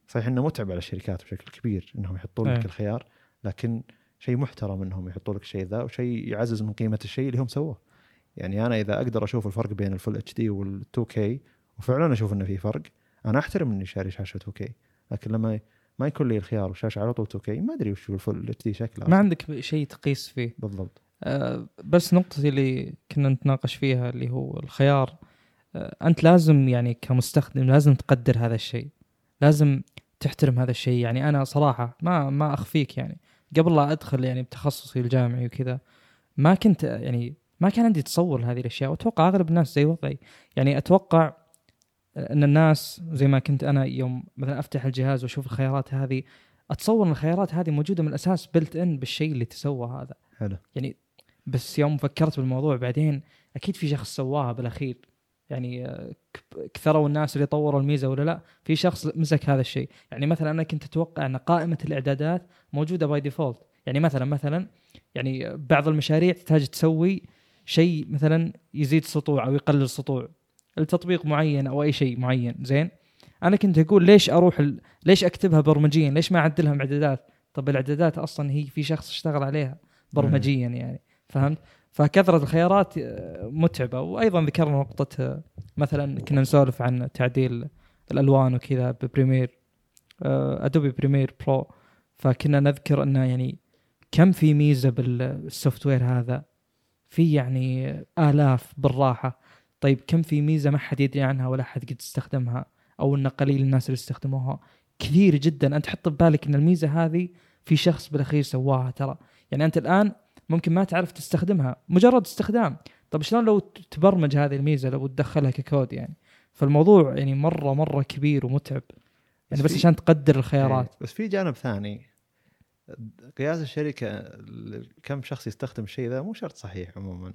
صحيح إنه متعب على الشركات بشكل كبير إنهم يحطون لك إيه. الخيار لكن شيء محترم إنهم يحطوا لك الشيء ذا وشيء يعزز من قيمة الشيء اللي هم سووه. يعني أنا إذا أقدر أشوف الفرق بين ال full HD وال 2 K وفعلا أشوف إنه في فرق أنا أحترم إني شاري شاشة 2 K لكن لما ما يكون لي الخيار وشاشة على طول 2 K ما أدري وش ال full HD شكله. ما. عندك شيء تقيس فيه. بالضبط. آه، بس نقطتي اللي كنا نتناقش فيها اللي هو الخيار آه، أنت لازم يعني كمستخدم لازم تقدر هذا الشيء لازم تحترم هذا الشيء. يعني أنا صراحة ما ما أخفيك يعني. قبل لا أدخل يعني بتخصصي الجامعي وكذا ما كنت يعني ما كان عندي تصور لهذه الأشياء وأتوقع أغلب الناس زي وضعي. يعني أتوقع أن الناس زي ما كنت أنا يوم مثلا أفتح الجهاز وأشوف الخيارات هذه أتصور أن الخيارات هذه موجودة من الأساس بلت ان بالشيء اللي تسوى هذا. حلو. يعني بس يوم فكرت بالموضوع بعدين أكيد في شخص سواها بالأخير. يعني آه، كثروا الناس اللي طوروا الميزة ولا لا في شخص مسك هذا الشيء. يعني مثلا أنا كنت أتوقع أن قائمة الإعدادات موجودة by default يعني مثلا مثلا يعني بعض المشاريع تحتاج تسوي شيء مثلا يزيد سطوع أو يقلل سطوع لتطبيق معين أو أي شيء معين. زين؟ أنا كنت أقول ليش أروح ال... ليش أكتبها برمجيا؟ ليش ما أعدلها باعدادات طب الإعدادات أصلا هي في شخص اشتغل عليها برمجيا يعني. فهمت؟ فكثرة الخيارات آه، متعبة. وأيضا ذكرنا نقطة آه، مثلا كنا نسولف عن تعديل الألوان وكذا ب Premiere Adobe Premiere Pro فكنا نذكر إنه يعني كم في ميزة بال software هذا. في يعني آلاف بالراحة. طيب كم في ميزة ما حد يدري عنها ولا حد قد استخدمها أو إن قليل الناس اللي استخدموها كثير جدا. أنت حط ببالك إن الميزة هذه في شخص بالأخير سواها ترى. يعني أنت الآن ممكن ما تعرف تستخدمها. مجرد استخدام. طب شلون لو تبرمج هذه الميزة لو تدخلها ككود يعني؟ فالموضوع يعني مرة مرة كبير ومتعب. يعني بس بس عشان تقدر الخيارات. إيه، بس في جانب ثاني. قياس الشركة كم شخص يستخدم الشيء ذا مو شرط صحيح عموما.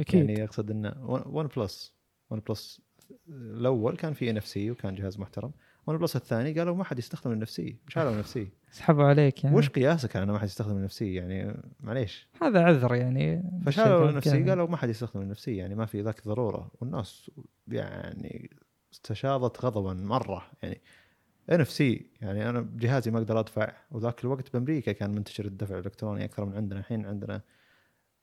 أكيد. يعني أقصد انه OnePlus OnePlus الأول كان في NFC وكان جهاز محترم. OnePlus الثاني قالوا ما حد يستخدم شالوا ال NFC سحبوا عليك يعني. وش قياسك على انه ما حد يستخدم NFC يعني معليش. هذا عذر يعني. فشالوا يعني. قالوا ما حد يستخدم NFC يعني ما في ذاك ضرورة. والناس يعني استشاطت غضبا مرة يعني. NFC يعني أنا بجهازي ما أقدر أدفع. وذاك الوقت بأمريكا كان منتشر الدفع الإلكتروني أكثر من عندنا الحين عندنا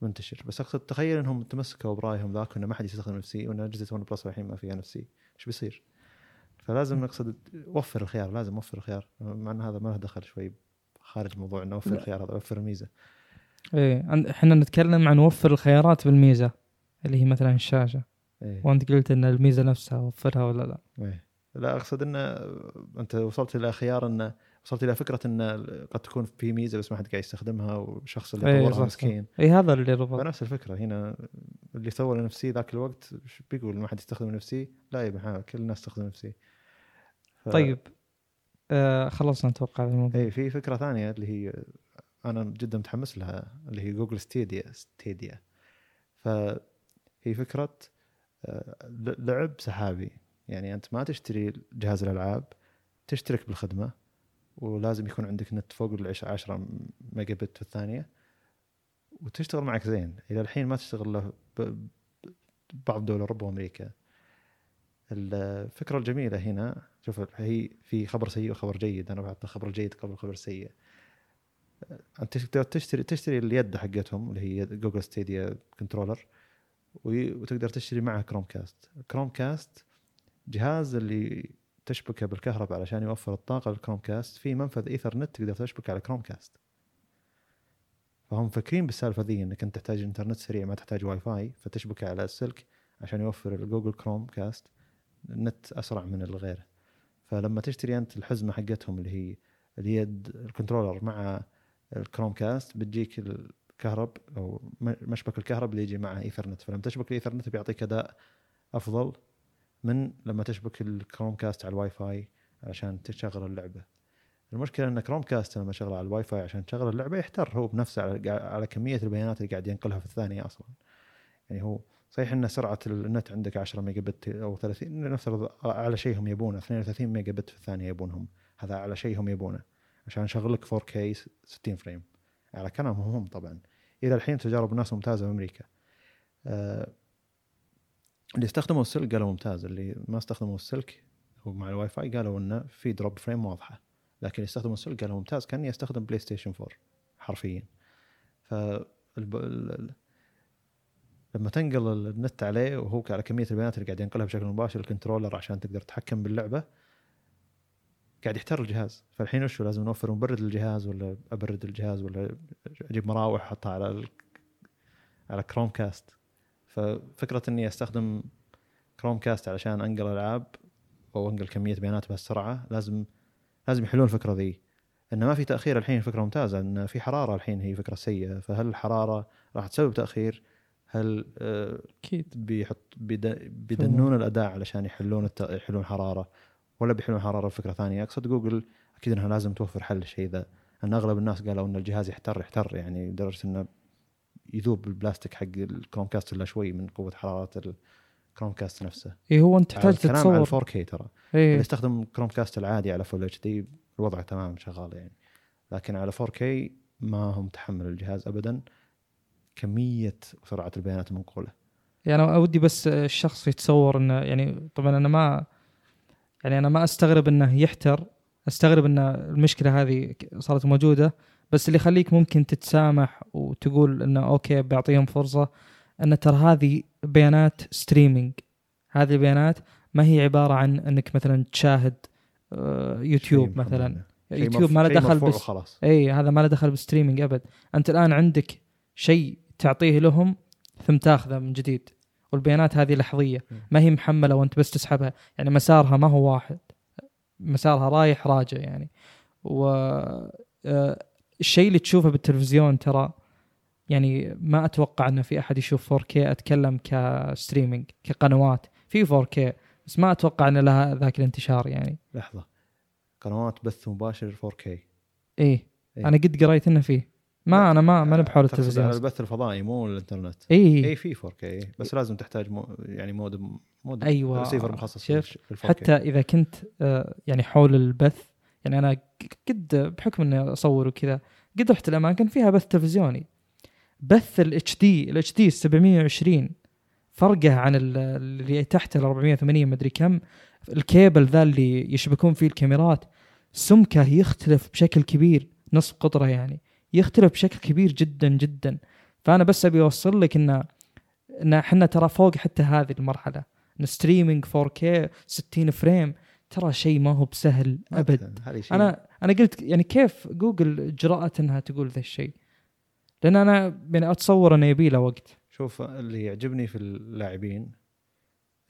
منتشر. بس أقصد تخيل إنهم تمسكوا برأيهم ذاك إنه ما حد يستخدم NFC وان أجهزة OnePlus الحين ما فيها NFC إيش بيصير؟ فلازم اقصد وفر الخيار لازم وفر الخيار. مع إن هذا ما له دخل شوي خارج موضوع إنه وفر. الخيار هذا وفر الميزة. إيه إحنا نتكلم عن وفر الخيارات بالميزة اللي هي مثلا الشاشة. إيه. وأنت قلت إن الميزة نفسها وفرها ولا لا؟ إيه. لا أقصد انه أنت وصلت إلى خيار انه وصلت إلى فكرة انه قد تكون في ميزة بس ما حد قاعد يستخدمها والشخص اللي إيه، طورها صح. مسكين. اي هذا اللي ربط. فنفس الفكرة. هنا اللي سوى نفسي ذاك الوقت بيقول؟ ما حد يستخدم نفسي؟ لا يا كل الناس تستخدم نفسي. ف... طيب. آه خلصنا أتوقع الموضوع. اي في فكرة ثانية اللي هي أنا جدا متحمس لها اللي هي جوجل ستيديا ستيديا فهي فكرة آه، لعب سحابي. يعني أنت ما تشتري جهاز الألعاب تشترك بالخدمة ولازم يكون عندك نت فوق ال 10 ميجا بت في الثانية وتشتغل معك زين. إلى الحين ما تشتغل له بعض دول أوروبا وأمريكا. الفكرة الجميلة هنا شوف هي في خبر سيء وخبر جيد. أنا بعطي خبر جيد قبل الخبر السيء أنت تقدر تشتري تشتري اليد حقتهم اللي هي Google Stadia controller وتقدر تشتري معها Chromecast Chromecast جهاز اللي تشبكه بالكهرباء علشان يوفر الطاقة لل Chromecast في منفذ ايثرنت تقدر تشبك على Chromecast فهم فاكرين بالسالفة ذي إنك أنت تحتاج إنترنت سريع ما تحتاج واي فاي فتشبك على السلك عشان يوفر ال Google Chromecast النت أسرع من الغير فلما تشتري أنت الحزمة حقتهم اللي هي اليد ال controller مع ال Chromecast بتجيك الكهرب أو مشبك الكهرب اللي يجي معه إيثرنت. فلما تشبك الايثرنت بيعطيك أداء أفضل من لما تشبك الـ Chromecast على الواي فاي عشان تشغل اللعبة. المشكلة إن Chromecast لما شغله على الواي فاي عشان تشغل اللعبة يحتر هو بنفسه على كمية البيانات اللي قاعد ينقلها في الثانية أصلا. يعني هو صحيح إن سرعة النت عندك 10 ميجا بت أو 30 نفترض اعلى شيء هم يبونه 32 ميجا بت في الثانية يبونهم. هذا اعلى شيء هم يبونه. عشان نشغل لك 4K 60 frame. على كلامهم هم طبعا. إلى الحين تجارب الناس ممتازة في أمريكا. آه اللي استخدموا السلك قالوا ممتاز. اللي ما استخدموا السلك ومع الواي فاي قالوا إنه في drop frame واضحة. لكن اللي استخدموا السلك قالوا ممتاز. كأني أستخدم PlayStation 4 حرفيا ف لما تنقل النت عليه وهو على كمية البيانات اللي قاعد ينقلها بشكل مباشر الـ controller عشان تقدر تتحكم باللعبة قاعد يحتر الجهاز. فالحين وشو لازم نوفر مبرد للجهاز ولا أبرد الجهاز ولا أجيب مراوح أحطها على ال... على Chromecast ففكرة إني أستخدم Chromecast علشان أنقل ألعاب أو أنقل كمية بيانات بهالسرعة لازم لازم يحلون الفكرة ذي. انه ما في تأخير الحين فكرة ممتازة إن في حرارة الحين هي فكرة سيئة فهل الحرارة راح تسبب تأخير؟ هل آه، أكيد. بيحط بيدنون الأداء علشان يحلون الت... يحلون حراره ولا بيحلون حراره بفكرة ثانية؟ أقصد جوجل أكيد إنها لازم توفر حل للشيء ذا ان أغلب الناس قالوا إن الجهاز يحتر يحتر يعني لدرجة إنه يذوب البلاستيك حق الـ Chromecast إلا شوي من قوة حرارة الـ Chromecast نفسه. اي هو أنت تحتاج تتصور على 4K ترى. إيه. اللي يستخدم Chromecast العادي على Full HD الوضع تمام شغال يعني. لكن على 4K ما هو متحمل الجهاز ابدا. كمية وسرعة البيانات المنقولة. يعني أنا ودي بس الشخص يتصور إنه يعني طبعا أنا ما يعني أنا ما أستغرب إنه يحتر أستغرب إن المشكلة هذه صارت موجودة بس اللي يخليك ممكن تتسامح وتقول إنه okay بعطيهم فرصة إن ترى هذه بيانات streaming هذه البيانات ما هي عبارة عن إنك مثلا تشاهد آه، يوتيوب مثلا. يوتيوب ما له دخل بس اي هذا ما له دخل بالـ streaming أبد. أنت الآن عندك شيء تعطيه لهم ثم تاخذه من جديد. والبيانات هذه لحظية. ما هي محملة وانت بس تسحبها. يعني مسارها ما هو واحد. مسارها رايح راجع يعني. و آه، الشيء اللي تشوفه بالتلفزيون ترى يعني ما أتوقع إنه في أحد يشوف 4K أتكلم كستريمينج كقنوات. في 4K بس ما أتوقع ان لها ذاك الانتشار يعني. لحظة. قنوات بث مباشر 4K إيه, إيه؟ أنا قد قريت إنه فيه. ما أنا ما ما بحول التلفزيون. البث الفضائي مو الإنترنت. اي اي في 4K بس لازم تحتاج مو يعني مود مود أيوه. ريسيفر مخصص شوف حتى إذا كنت آه، يعني حول البث يعني أنا قد بحكم إني أصور وكذا قد رحت الأماكن فيها بث تلفزيوني. بث الاتش دي الاتش دي 720 فرقه عن اللي تحت ال 480 مدري كم. الكيبل ذا اللي يشبكون فيه الكاميرات سمكه يختلف بشكل كبير نصف قطره يعني. يختلف بشكل كبير جدا جدا. فأنا بس أبي أوصل لك ان إن إحنا ترى فوق حتى هذه المرحلة. إن streaming 4K 60 frame ترى شيء ما هو بسهل أبد. أنا أنا قلت يعني كيف جوجل جرأت إنها تقول ذا الشيء؟ لأن أنا يعني أتصور إنه يبي له وقت. شوف اللي يعجبني في اللاعبين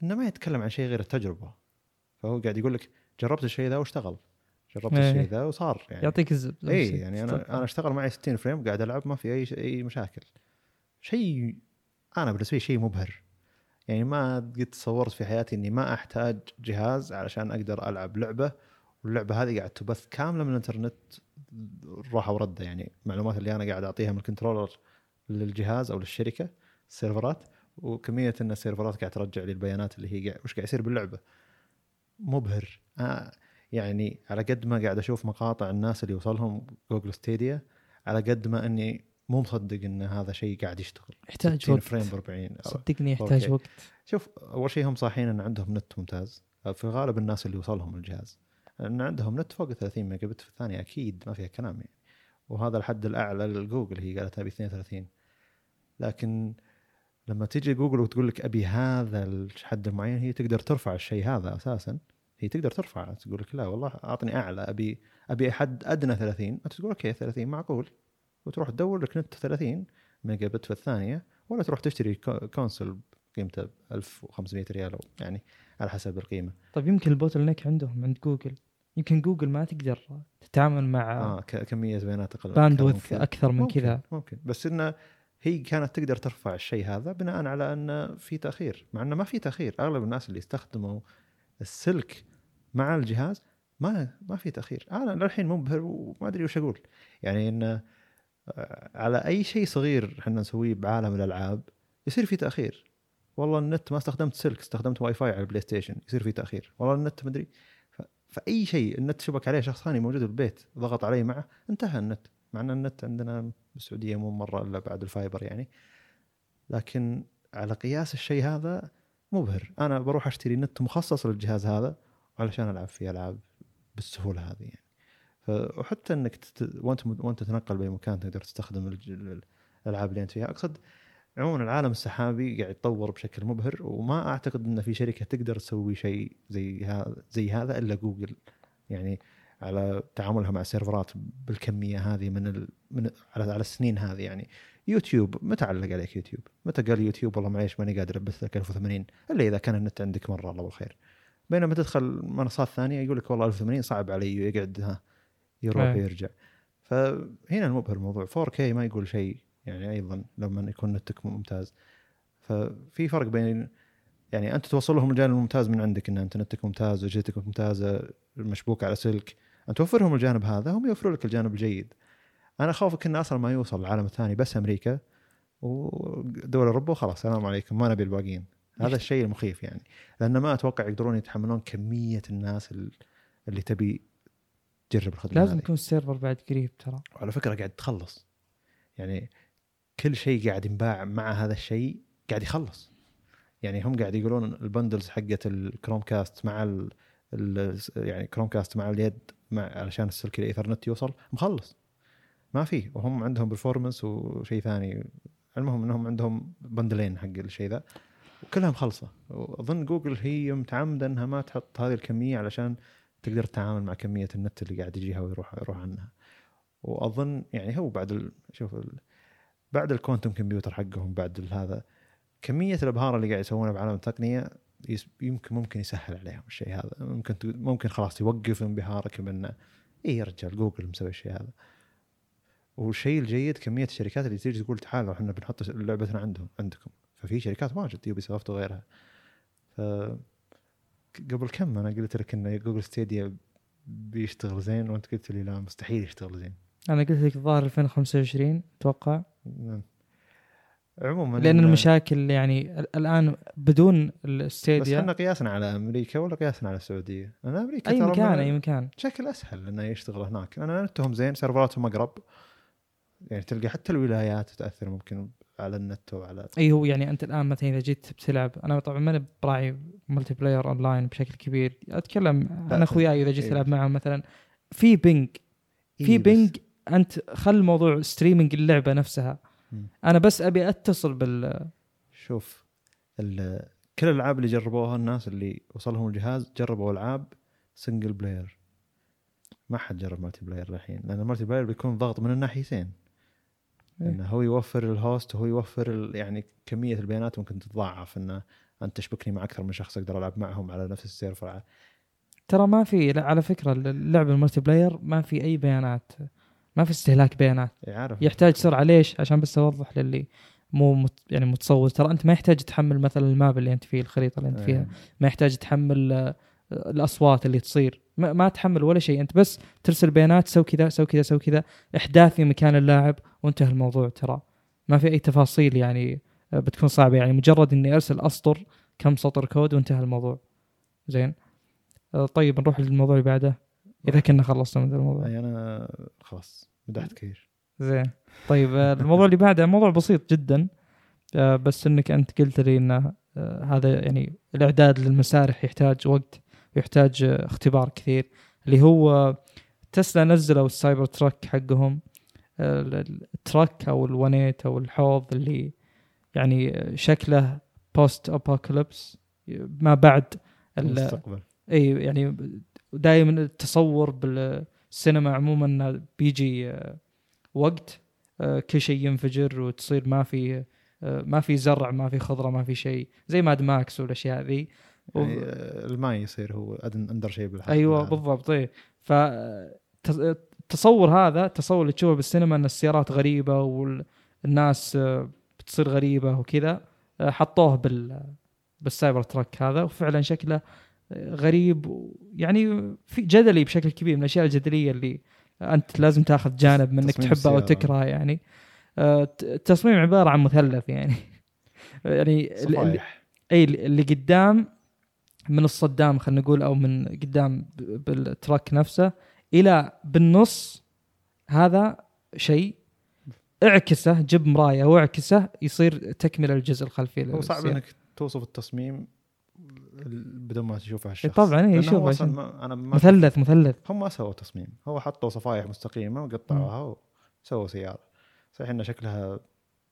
إنه ما يتكلم عن شيء غير التجربة. فهو قاعد يقول لك جربت الشيء ذا واشتغل. جربت إيه. الشيء ذا وصار يعني. يعطيك الزبده اي يعني أنا أنا أشتغل معي 60 frame قاعد ألعب ما في أي أي مشاكل. شيء أنا بالنسبة لي شيء مبهر. يعني ما قد تصورت في حياتي إني ما أحتاج جهاز علشان أقدر ألعب لعبة واللعبة هذه قاعد تبث كاملة من الإنترنت راحة وردة. يعني المعلومات اللي أنا قاعد أعطيها من الـ controller للجهاز أو للشركة السيرفرات وكمية إن السيرفرات قاعد ترجع لي البيانات اللي هي قاعد وش قاعد يصير باللعبة. مبهر. آه يعني على قد ما قاعد أشوف مقاطع الناس اللي وصلهم Google Stadia على قد ما إني مو مصدق إن هذا شيء قاعد يشتغل. يحتاج وقت. frame ب 40 صدقني يحتاج وقت. شوف أول شيء هم صاحين إن عندهم نت ممتاز. في الغالب الناس اللي وصلهم الجهاز. لأن عندهم نت فوق 30 ميجا بت في الثانية أكيد ما فيها كلام يعني. وهذا الحد الأعلى لجوجل هي قالت أبي 32 لكن لما تيجي جوجل وتقول لك أبي هذا الحد المعين هي تقدر ترفع الشيء هذا أساسا. هي تقدر ترفع تقول لك لا والله أعطني أعلى أبي أبي حد أدنى 30 أنت تقول okay 30 معقول. وتروح تدور لك نت 30 ميجا بت في الثانية ولا تروح تشتري con- console قيمته 1500 ريال أو يعني على حسب القيمة. طيب يمكن الـ bottleneck عندهم عند جوجل. يمكن جوجل ما تقدر تتعامل مع آه كمية بيانات أقل bandwidth. أكثر من ممكن كذا. ممكن. بس انه هي كانت تقدر ترفع الشيء هذا بناء على انه في تأخير مع انه ما في تأخير. أغلب الناس اللي استخدموا السلك مع الجهاز ما ما في تأخير. أنا للحين منبهر وما أدري وش أقول. يعني انه آه، على أي شيء صغير إحنا نسويه بعالم الألعاب يصير في تأخير. والله النت ما استخدمت سلك استخدمت واي فاي على الـ PlayStation يصير في تأخير. والله النت مدري ف- فأي شيء النت شبك عليه شخص ثاني موجود بالبيت ضغط عليه معه انتهى النت. مع إن النت عندنا بالسعودية مو مرة إلا بعد الـ fiber يعني. لكن على قياس الشيء هذا مبهر. أنا بروح أشتري نت مخصص للجهاز هذا علشان ألعب فيه العاب بالسهولة هذه يعني. وحتى إنك تت... وأنت وأنت تتنقل باي مكان تقدر تستخدم الألعاب اللي أنت فيها. أقصد عموما العالم السحابي قاعد يتطور بشكل مبهر وما أعتقد إن في شركة تقدر تسوي شيء زي هذا زي هذا إلا جوجل. يعني على تعاملها مع السيرفرات بالكمية هذه من ال... من على السنين هذه يعني. يوتيوب متى علق عليك يوتيوب؟ متى قال يوتيوب والله معليش ماني قادر أبث لك 1080 إلا إذا كان النت عندك مرة الله بالخير. بينما تدخل منصات ثانية يقول لك والله 1080 صعب علي يقعد ها يروح إيه. ويرجع. فهنا المبهر الموضوع 4K ما يقول شيء يعني أيضا لما يكون نتك ممتاز. ففي فرق بين يعني أنت توصل لهم الجانب الممتاز من عندك إن أنت نتك ممتاز واجهتك ممتازة مشبوكه على سلك أنت توفرهم الجانب هذا هم يوفروا لك الجانب الجيد أنا اخافك انه أصلا ما يوصل العالم الثاني بس أمريكا ودول أوروبا وخلاص السلام عليكم ما نبي الباقيين. هذا الشيء المخيف يعني. لأن ما أتوقع يقدرون يتحملون كمية الناس ال- اللي تبي تجرب الخدمة لازم. يكون السيرفر بعد قريب ترى. وعلى فكرة قاعد تخلص. يعني كل شيء قاعد ينباع مع هذا الشيء قاعد يخلص. يعني هم قاعد يقولون ال bundles حقت ال Chromecast مع ال يعني Chromecast مع اليد مع علشان السلك الإيثرنت يوصل مخلص. ما في وهم عندهم performance وشيء ثاني. المهم إنهم عندهم bundle ين حق الشيء ذا. وكلها مخلصه وأظن جوجل هي متعمدة إنها ما تحط هذه الكمية علشان تقدر تتعامل مع كمية النت اللي قاعد يجيها ويروح يروح عنها. وأظن يعني هو بعد ال... شوف ال... بعد ال quantum computer حقهم بعد هذا كمية الأبهار اللي قاعد يسوونها بعالم التقنية. يمكن ممكن يسهل عليهم الشيء هذا. ممكن. ممكن خلاص يوقف انبهارك بانه اي يا رجال جوجل مسوي الشيء هذا. والشيء الجيد كمية الشركات اللي تيجي تقول تعالوا إحنا بنحط لعبتنا عندهم عندكم. ففي شركات واجد Ubisoft وغيرها. ف قبل كم أنا قلت لك إن جوجل Stadia بيشتغل زين وأنت قلت لي لا مستحيل يشتغل زين. أنا قلت لك الظاهر 2025 أتوقع. نعم. عموما لأن المشاكل يعني ال- الآن بدون بس الاستيديا إحنا قياسنا على أمريكا ولا قياسنا على السعودية؟ أنا أمريكا أي مكان أي مكان. بشكل أسهل إنه يشتغل هناك. أنا نتهم زين سيرفراتهم أقرب. يعني تلقى حتى الولايات تاثر ممكن على النت وعلى إي هو يعني أنت الآن مثلا إذا جيت بتلعب أنا طبعا ماني براعي multiplayer online بشكل كبير أتكلم عن أخوياي إذا جيت. تلعب معهم مثلا في ping في إيه ping أنت خل موضوع streaming اللعبة نفسها مم. أنا بس أبي أتصل بال شوف كل الألعاب اللي جربوها الناس اللي وصلهم الجهاز جربوا ألعاب single player ما حد جرب multiplayer الحين لأن ال multiplayer بيكون ضغط من الناحيتين. إنه هو يوفر ال host وهو يوفر يعني كمية البيانات ممكن تتضاعف إنه أنت تشبكني مع أكثر من شخص أقدر ألعب معهم على نفس ال server. ترى ما في لا على فكرة اللعبه ال multiplayer ما في أي بيانات ما في استهلاك بيانات. إيه، عارف. يحتاج سرعة. ليش؟ عشان بس أوضح للي مو مت يعني متصور. ترى أنت ما يحتاج تحمل مثلا ال map اللي أنت فيه الخريطة اللي أنت فيها. إيه. ما يحتاج تحمل آه، الأصوات اللي تصير. ما, ما تحمل ولا شيء. أنت بس ترسل بيانات سوي كذا سوي كذا سوي كذا احداث في مكان اللاعب وانتهى الموضوع. ترى ما في أي تفاصيل يعني آه، بتكون صعبة. يعني مجرد إني أرسل أسطر كم سطر كود وانتهى الموضوع. زين. آه، طيب نروح للموضوع اللي بعده. إذا كنا خلصنا من الموضوع. أي أنا خلاص مدحت كثير. زين. طيب آه، الموضوع اللي بعده موضوع بسيط جدا. بس إنك أنت قلت لي ان هذا يعني الإعداد للمسارح يحتاج وقت. ويحتاج آه، اختبار كثير اللي هو تسلا نزلوا ال Cybertruck حقهم ال truck أو الونيت أو الحوض اللي يعني شكله post apocalypse ما بعد ال- المستقبل. إي يعني دائما التصور بالسينما عموما إنه بيجي آه، وقت آه، كل شيء ينفجر وتصير ما في آه، ما في زرع ما في خضرة ما في شيء زي Mad Max والأشياء ذي. يعني آه، الماء يصير هو أندر شيء بالحق أيوه بالعالم. بالضبط اي ف ت- التصور هذا التصور اللي تشوفه بالسينما إن السيارات غريبة والناس آه، بتصير غريبة وكذا آه، حطوه بال بالسايبر تراك هذا وفعلا شكله غريب يعني في جدلي بشكل كبير من الأشياء الجدلية اللي أنت لازم تاخذ جانب منك تصميم تحبه أو. تكرهه يعني التصميم عبارة عن مثلث يعني يعني ال- ال- صفايح إي اللي قدام من الصدام خلينا نقول أو من قدام بالتراك نفسه إلى بالنص هذا شيء اعكسه جيب مراية واعكسه يصير تكملة الجزء الخلفي هو صعب. إنك توصف التصميم بدون ما تشوفه الشخص. إيه طبعاً، إيه، عشان- أصلاً ما أنا ما مثلث مثلث. هم ما سووا تصميم. هو حطوا صفايح مستقيمة وقطعوها وسووا سيارة. صحيح إن شكلها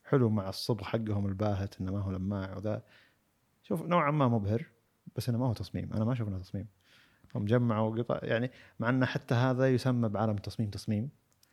حلو مع الصبغ حقهم الباهت إنه ما هو لماع وذا. شوف نوعا ما مبهر. بس إنه ما هو تصميم. أنا ما أشوف إنه تصميم. هم جمعوا قطع يعني مع ان حتى هذا يسمى بعالم تصميم تصميم.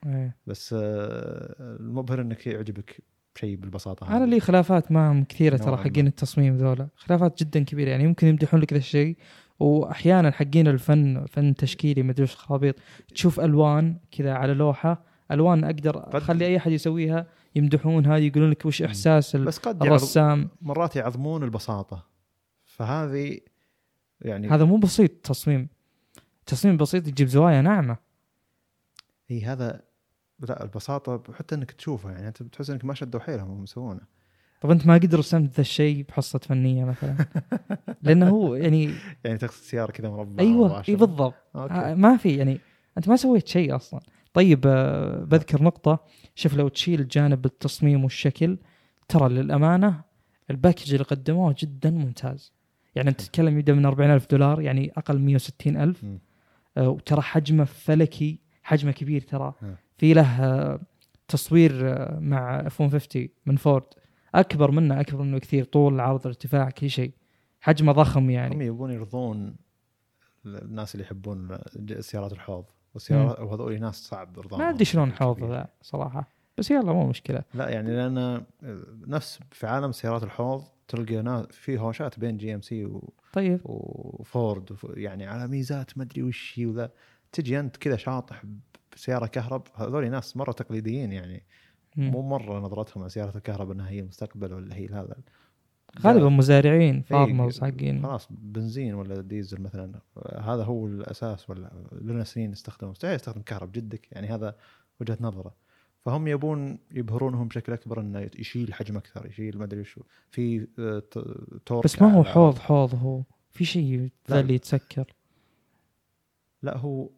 إيه. بس آه، المبهر إنك يعجبك شيء بالبساطة أنا لي خلافات معهم كثيرة ترى حقين التصميم ذولا. خلافات جدا كبيرة. يعني يمكن يمدحون لك ذا الشيء. واحيانا حقين الفن فن تشكيلي ما ادري وش خرابيط. تشوف ألوان كذا على لوحة. ألوان أقدر قد- أخلي أي أحد يسويها. يمدحونها يقولون لك وش إحساس بس قد الرسام. مرات يعظمون البساطة. فهذه يعني هذا مو بسيط تصميم. تصميم بسيط يجيب زوايا ناعمة. هي هذا لا البساطة حتى إنك تشوفه يعني أنت بتحس إنك ما شدوا حيلهم هم يسوونه. طب أنت ما قد رسمت ذا الشيء بحصة فنية مثلا؟ لأنه هو يعني يعني تقصد سيارة كذا مربعه أيوه. إي بالضبط. آه، ما في يعني أنت ما سويت شيء أصلا. طيب آه، بذكر نقطة. شوف لو تشيل جانب التصميم والشكل ترى للأمانة ال package اللي قدموه جدا ممتاز. يعني أنت تتكلم يبدأ من 40 ألف دولار يعني أقل 160 ألف. مم. آه، وترى حجمه فلكي حجمه كبير ترى. في له آه، تصوير آه، مع F 150 من فورد. أكبر منه أكبر منه كثير طول عرض ارتفاع كل شيء. حجمه ضخم يعني. هم يبون يرضون الناس اللي يحبون سيارات الحوض. والسيارات وهذول ناس صعب إرضاهم. ما أدري شلون حوض. ذا صراحة. بس يلا مو مشكلة. لا يعني لأن نفس في عالم سيارات الحوض تلقى ناس في هوشات بين GMC طيب. وفورد وف- يعني على ميزات ما أدري وش هي وذا. تجي أنت كذا شاطح بسيارة كهرب هذول ناس مرة تقليديين يعني. مو مرة نظرتهم على سيارة الكهرباء إنها هي المستقبل ولا هي هذا. غالبا مزارعين إيه، farmers حقين خلاص بنزين ولا ديزل مثلا. هذا هو الأساس ولا لنا سنين استخدمه مستحيل يستخدم كهرب جدك. يعني هذا وجهة نظره. فهم يبون يبهرونهم بشكل أكبر إنه يشيل حجم أكثر يشيل ما أدري شو. في آه، ت- torque بس ما هو حوض حوض هو. في شيء ذا اللي يتسكر. لا هو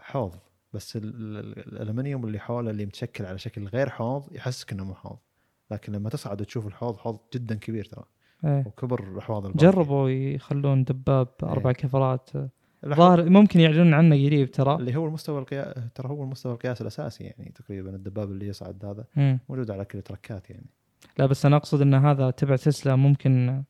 حوض. بس ال- ال- الألمنيوم اللي حوله اللي متشكل على شكل غير حوض يحسك إنه مو حوض. لكن لما تصعد وتشوف الحوض حوض جدا كبير ترى. إيه. وكبر احواض. جربوا يخلون دباب أربع إيه. كفرات. ظاهر ممكن يعلنون عنه قريب ترى. اللي هو المستوى القياس ترى هو المستوى القياس الأساسي يعني تقريبا الدباب اللي يصعد هذا. مم. موجود على كل التركات يعني. لا بس أنا أقصد إن هذا تبع تسلا ممكن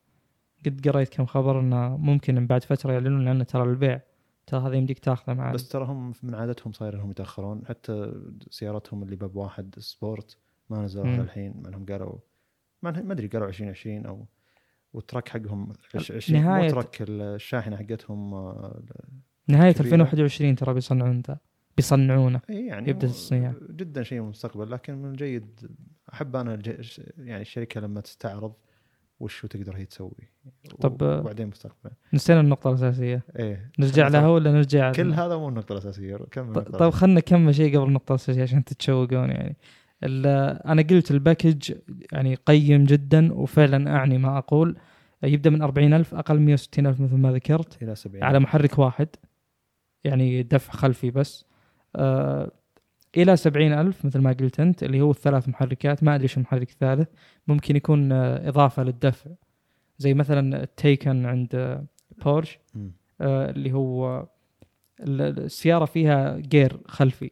قد قريت كم خبر إنه ممكن بعد فترة يعلنون عنه ترى البيع. ترى هذا يمديك تاخذه معك بس ترى هم من عادتهم صاير إنهم يتأخرون. حتى سيارتهم اللي باب واحد sport ما نزلوها مم. الحين مع إنهم قالوا ما ما أدري قالوا 2020 أو وال truck حقهم عش- 20 مو نهاية- truck الشاحنه حقتهم آه، نهاية كبيرة. 2021 ترى بيصنعون ذا بيصنعونه. يعني يبدأ مو- التصنيع. جدا شيء مستقبل لكن من الجيد أحب أنا الج- يعني الشركة لما تستعرض وش تقدر هي تسوي. طب، وبعدين مستقبلا نسينا النقطة الأساسية. إيه نرجع لها ولا نرجع؟ كل هذا مو النقطة الأساسية كم ط- طيب خلنا نكمل شيء قبل النقطة الأساسية عشان تتشوقون يعني. أنا قلت الباكج يعني قيم جدا وفعلا أعني ما أقول. يبدأ من 40 ألف أقل 160 ألف مثل ما ذكرت إلى 70 على محرك واحد. يعني دفع خلفي بس. آه إلى 70 ألف مثل ما قلت أنت اللي هو الثلاث محركات. ما أدري شو المحرك الثالث ممكن يكون آه إضافة للدفع. زي مثلا التيكن عند آه، بورش. آه، اللي هو ال- ال- السيارة فيها جير خلفي.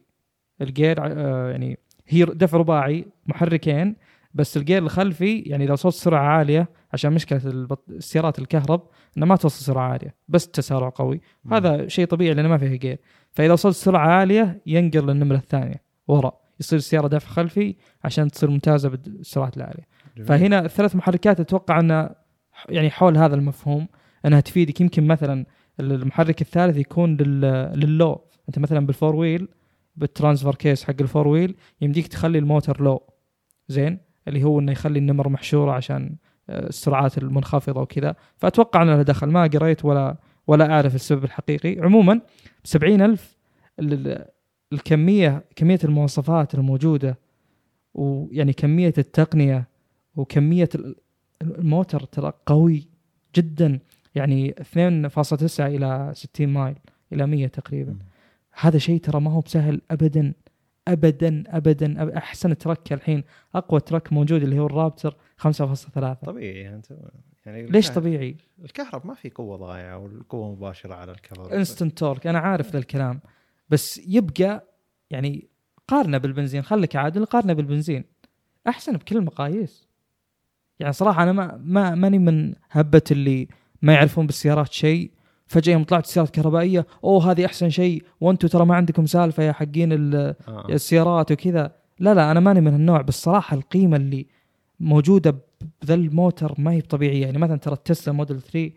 الجير آه، يعني هي دفع رباعي محركين بس الجير الخلفي يعني لو وصلت سرعة عالية عشان مشكلة البط... السيارات الكهرب انها ما توصل سرعة عالية بس تسارع قوي. هذا شيء طبيعي لأنه ما فيها جير فإذا وصلت سرعة عالية ينقل للنمرة الثانية ورا. يصير السياره دفع خلفي عشان تصير ممتازة بالسرعات العالية. جميل. فهنا الثلاث محركات أتوقع ان يعني حول هذا المفهوم أنها تفيدك. يمكن مثلا المحرك الثالث يكون لل... لل low. أنت مثلا بال four wheel بال transfer case حق ال four wheel يمديك تخلي الموتور low. زين؟ اللي هو إنه يخلي النمر محشوره عشان آه، السرعات المنخفضة وكذا. فأتوقع انه له دخل ما قريت ولا ولا أعرف السبب الحقيقي. عموما ب 70000 ال- ال- الكمية كمية المواصفات الموجودة ويعني كمية التقنية وكمية ال- الموتر ترى قوي جدا. يعني 2.9 إلى 60 مايل إلى 100 تقريبا. هذا شيء ترى ما هو بسهل ابدا ابدا ابدا أحسن ترك الحين أقوى ترك موجود اللي هو الرابتر 5.3 طبيعي يعني أنت يعني ليش طبيعي؟ الكهرب ما في قوة ضايعة والقوة مباشرة على الكهرب. instant torque أنا عارف ذا الكلام. بس يبقى يعني قارنه بالبنزين خليك عادل قارنه بالبنزين. أحسن بكل المقاييس. يعني صراحة أنا ما ما ماني من هبة اللي ما يعرفون بالسيارات شيء. فجأة يوم طلعت سيارات كهربائية أوه هذه أحسن شيء وأنتم ترى ما عندكم سالفة يا حقين آه. السيارات وكذا لا لا أنا ماني من النوع بس صراحة القيمة اللي موجودة بذا الموتر ما هي طبيعيه يعني مثلا ترى التسلا موديل 3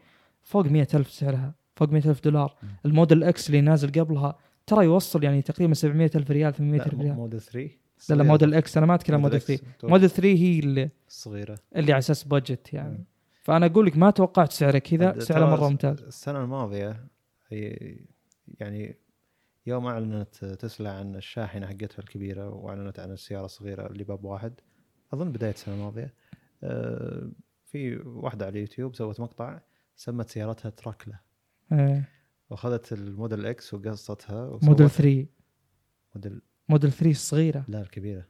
فوق 100 ألف سعرها فوق 100 ألف دولار مم. الموديل إكس اللي نازل قبلها ترى يوصل يعني تقريبا 700 ألف ريال 800 لا ألف ريال موديل 3 لا لا. موديل إكس أنا ما اتكلم موديل إكس. 3 تو- موديل 3 هي اللي, صغيرة اللي على أساس budget يعني مم. فأنا أقول لك ما توقعت سعره كذا سعره مرة ممتاز. السنة الماضية هي يعني يوم أعلنت تسلا عن الشاحنة حقتها الكبيرة وأعلنت عن السيارة الصغيرة اللي باب واحد. أظن بداية السنة الماضية. آه، في واحدة على اليوتيوب سوت مقطع سمت سيارتها Truckla. إيه. وأخذت الموديل إكس وقصتها موديل 3 موديل موديل 3 الصغيرة. لا الكبيرة.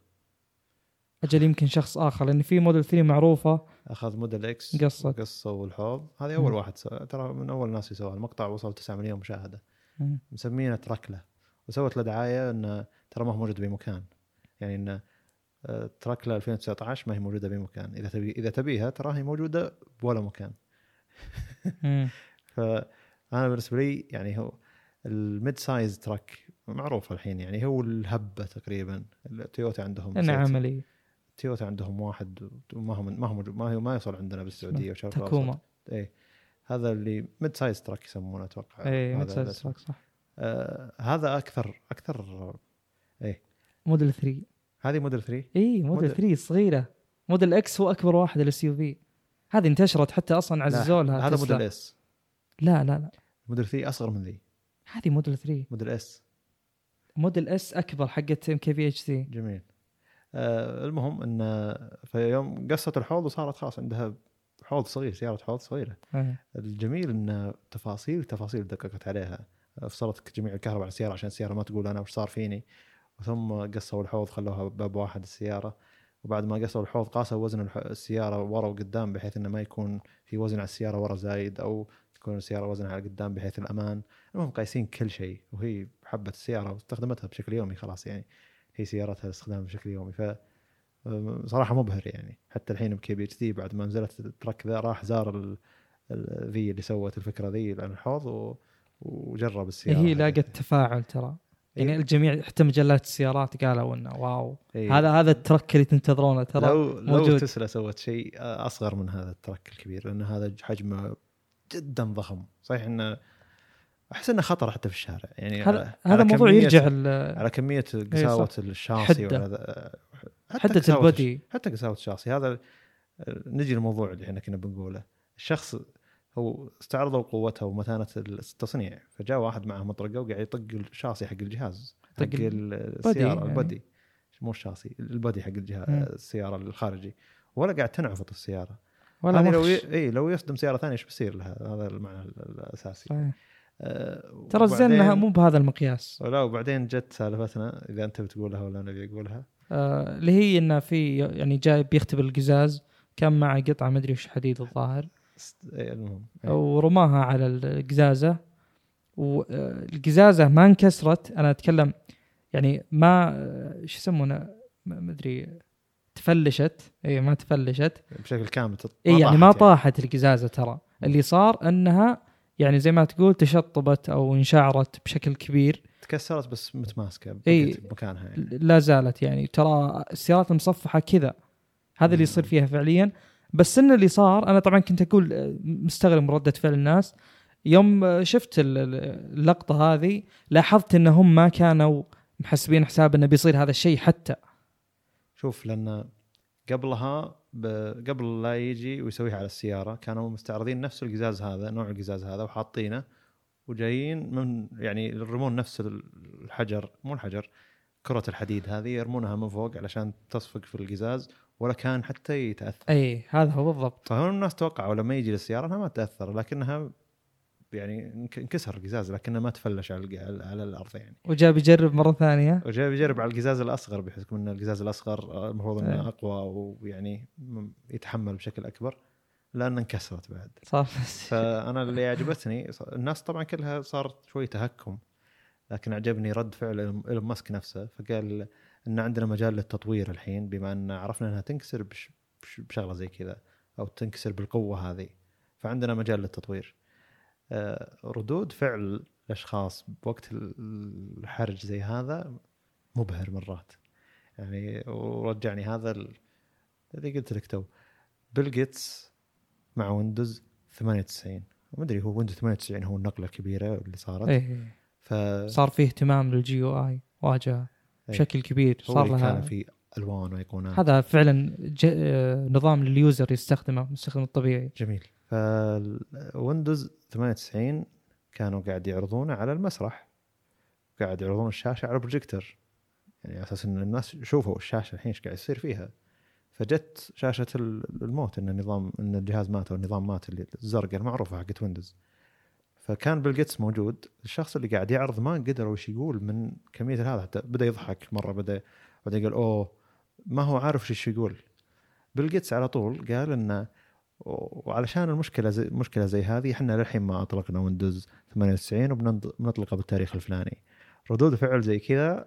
أجل يمكن شخص آخر لأن في موديل 3 معروفة أخذ موديل إكس قصت. قصة والحوض هذه أول. واحد. ترى من أول الناس يسووها المقطع وصل 9 مليون مشاهدة. مسمينه Truckla وسوت له دعاية إنه ترى ما هو موجود بمكان يعني إنه آه، Truckla 2019 ما هي موجودة بمكان إذا تبي إذا تبيها ترى هي موجودة بولا مكان. فأنا بالنسبة لي يعني هو ال mid-size truck معروف الحين يعني هو الهبة تقريبا التويوتا عندهم إنه سيت- عملي تويوتا عندهم واحد وما هو ما هو موجود ما هو ما يوصل عندنا بالسعودية الأوسط. تاكوما. إيه. هذا اللي mid-size truck يسمونه أتوقع. اي mid-size. truck صح. آه هذا أكثر أكثر موديل 3 هذه موديل 3 اي موديل موديل- 3 صغيرة. موديل إكس هو أكبر واحد ال SUV هذه انتشرت حتى أصلا عززوا لها هذا. موديل إس. لا لا لا. موديل 3 أصغر من ذي. هذه موديل 3 موديل إس. موديل إس أكبر حقت ام كي في اتش سي جميل. المهم إن في يوم قصت الحوض وصارت خلاص عندها حوض صغير سيارة حوض صغيرة. الجميل إن تفاصيل تفاصيل دققت عليها. فصلت جميع الكهرباء على السيارة عشان السيارة ما تقول أنا وش صار فيني. ثم قصوا الحوض خلوها باب واحد السيارة. وبعد ما قصوا الحوض قاسوا وزن السيارة ورا وقدام بحيث إنه ما يكون في وزن على السيارة ورا زايد أو تكون السيارة وزنها على قدام بحيث الأمان. المهم قايسين كل شيء وهي حبت السيارة واستخدمتها بشكل يومي خلاص يعني. هي سيارتها استخدام بشكل يومي ف صراحة مبهر يعني حتى الحين MKBHD بعد ما نزلت ال truck ذا راح زار ال- ال- ذي اللي سوت الفكرة ذي عن الحوض و... وجرب السيارة هي هذه. لاقت تفاعل ترى يعني إيه. الجميع حتى مجلات السيارات قالوا إنه wow إيه. هذا هذا ال truck اللي تنتظرونه ترى لو لو موجود. تسلا سوت شيء أصغر من هذا ال truck الكبير لأن هذا حجمه جدا ضخم صحيح إنه أحس إنه خطر حتى في الشارع. يعني هذا موضوع يرجع على كمية قساوة الشاصي حتى قساوة ال body حتى قساوة الشاصي. هذا نجي للموضوع اللي إحنا كنا بنقوله. الشخص هو استعرضوا قوتها ومتانة التصنيع فجاء واحد معه مطرقة وقاعد يطق الشاصي حق الجهاز حق السيارة يعني. البودي مو الشاصي البودي حق الجهاز مم. السيارة الخارجي. ولا قاعد تنعفط السيارة. ولا هذه لو. ي... اي لو يصدم سيارة ثانية إيش بيصير لها؟ هذا المعنى ال- الأساسي. صحيح. آه ترى الزين مو بهذا المقياس. لا وبعدين جت سالفتنا إذا أنت بتقولها ولا أنا أبي أقولها. آه، اللي هي إنه في يعني جاي بيختبر القزاز كان معه قطعة مدري وش حديد الظاهر. إيه المهم إيه. ورماها على القزازة. والقزازه ما انكسرت. أنا أتكلم يعني ما آه، شو يسمونه؟ ما ما أدري تفلشت. اي ما تفلشت. بشكل كامل اي يعني ما طاحت طاحت القزازة ترى. اللي صار أنها يعني زي ما تقول تشطبت أو انشعرت بشكل كبير تكسرت بس متماسكة إي. بقيت بمكانها يعني. لا زالت يعني ترى السيارات المصفحة كذا هذا اللي يصير فيها فعليا بس إن اللي صار أنا طبعا كنت أقول آه، مستغرب من ردة فعل الناس يوم آه، شفت ال- ال- اللقطة هذه لاحظت إنهم ما كانوا محسبين حساب إنه بيصير هذا الشيء حتى شوف لأن قبلها. قبل لا يجي ويسويها على السيارة كانوا مستعرضين نفس القزاز هذا نوع القزاز هذا وحاطينه وجايين من يعني يرمون نفس الحجر مو الحجر كرة الحديد هذه يرمونها من فوق علشان تصفق في القزاز ولا كان حتى يتأثر. اي هذا هو بالضبط. فهم الناس توقعوا لما يجي للسيارة إنها ما تاثر لكنها يعني انك- انكسر القزاز لكنه ما تفلش على على الأرض يعني. وجاء بيجرب مرة ثانية. وجاي بيجرب على القزاز الأصغر بحكم ان القزاز الأصغر آه، المفروض إنه إيه. أقوى ويعني يتحمل بشكل أكبر لأن انكسرت بعد. صار فأنا اللي عجبتني الناس طبعا كلها صار شوي تهكم لكن عجبني رد فعل إيلون ماسك نفسه فقال إن عندنا مجال للتطوير الحين بما إن عرفنا إنها تنكسر بش بش- بشغلة زي كذا أو تنكسر بالقوة هذه فعندنا مجال للتطوير. ردود فعل الأشخاص بوقت ال- الحرج زي هذا مبهر مرات. يعني ورجعني هذا ال- اللي قلت لك تو. بيل جيتس مع ويندوز 98 ما أدري هو ويندوز 98 هو النقلة الكبيره اللي صارت. إيه. ف صار فيه اهتمام لل GUI واجهه إيه. بشكل كبير. صار لها كان في ألوان وأيقونات. هذا فعلا ج... آه، نظام لل user يستخدمه المستخدم الطبيعي. جميل. فويندوز 98 كانوا قاعد يعرضونه على المسرح. قاعد يعرضون الشاشة على بروجيكتور يعني على أساس إن الناس شوفوا الشاشة الحين إيش قاعد يصير فيها. فجت شاشة ال- الموت إن النظام إن الجهاز مات أو النظام مات الزرقاء المعروفه حقت ويندوز. فكان بيل جيتس موجود. الشخص اللي قاعد يعرض ما قدر وش يقول من كمية هذا حتى بدأ يضحك مرة بدأ بعدين قال أوه ما هو عارف إيش يقول. بيل جيتس على طول قال انه وعلشان المشكلة زي مشكلة زي هذه إحنا للحين ما أطلقنا ويندوز 98 وبنطلقه بالتاريخ الفلاني. ردود فعل زي كذا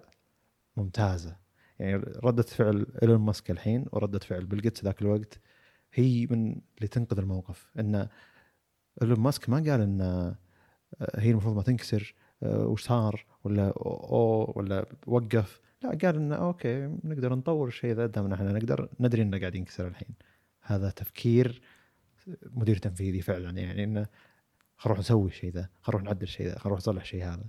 ممتازة. يعني ردة فعل إيلون ماسك الحين وردة فعل بيل جيتس ذاك الوقت هي من اللي تنقذ الموقف. إن إيلون ماسك ما قال إن آه، هي المفروض ما تنكسر آه، وش صار؟ ولا أو ولا وقف. لا قال انه okay نقدر نطور الشيء ذا دامنا إحنا نقدر ندري إنه قاعد ينكسر الحين. هذا تفكير مدير تنفيذي فعلا يعني إنه خل نروح نسوي الشيء ذا خل نروح نعدل الشيء ذا خل نروح نصلح الشيء هذا.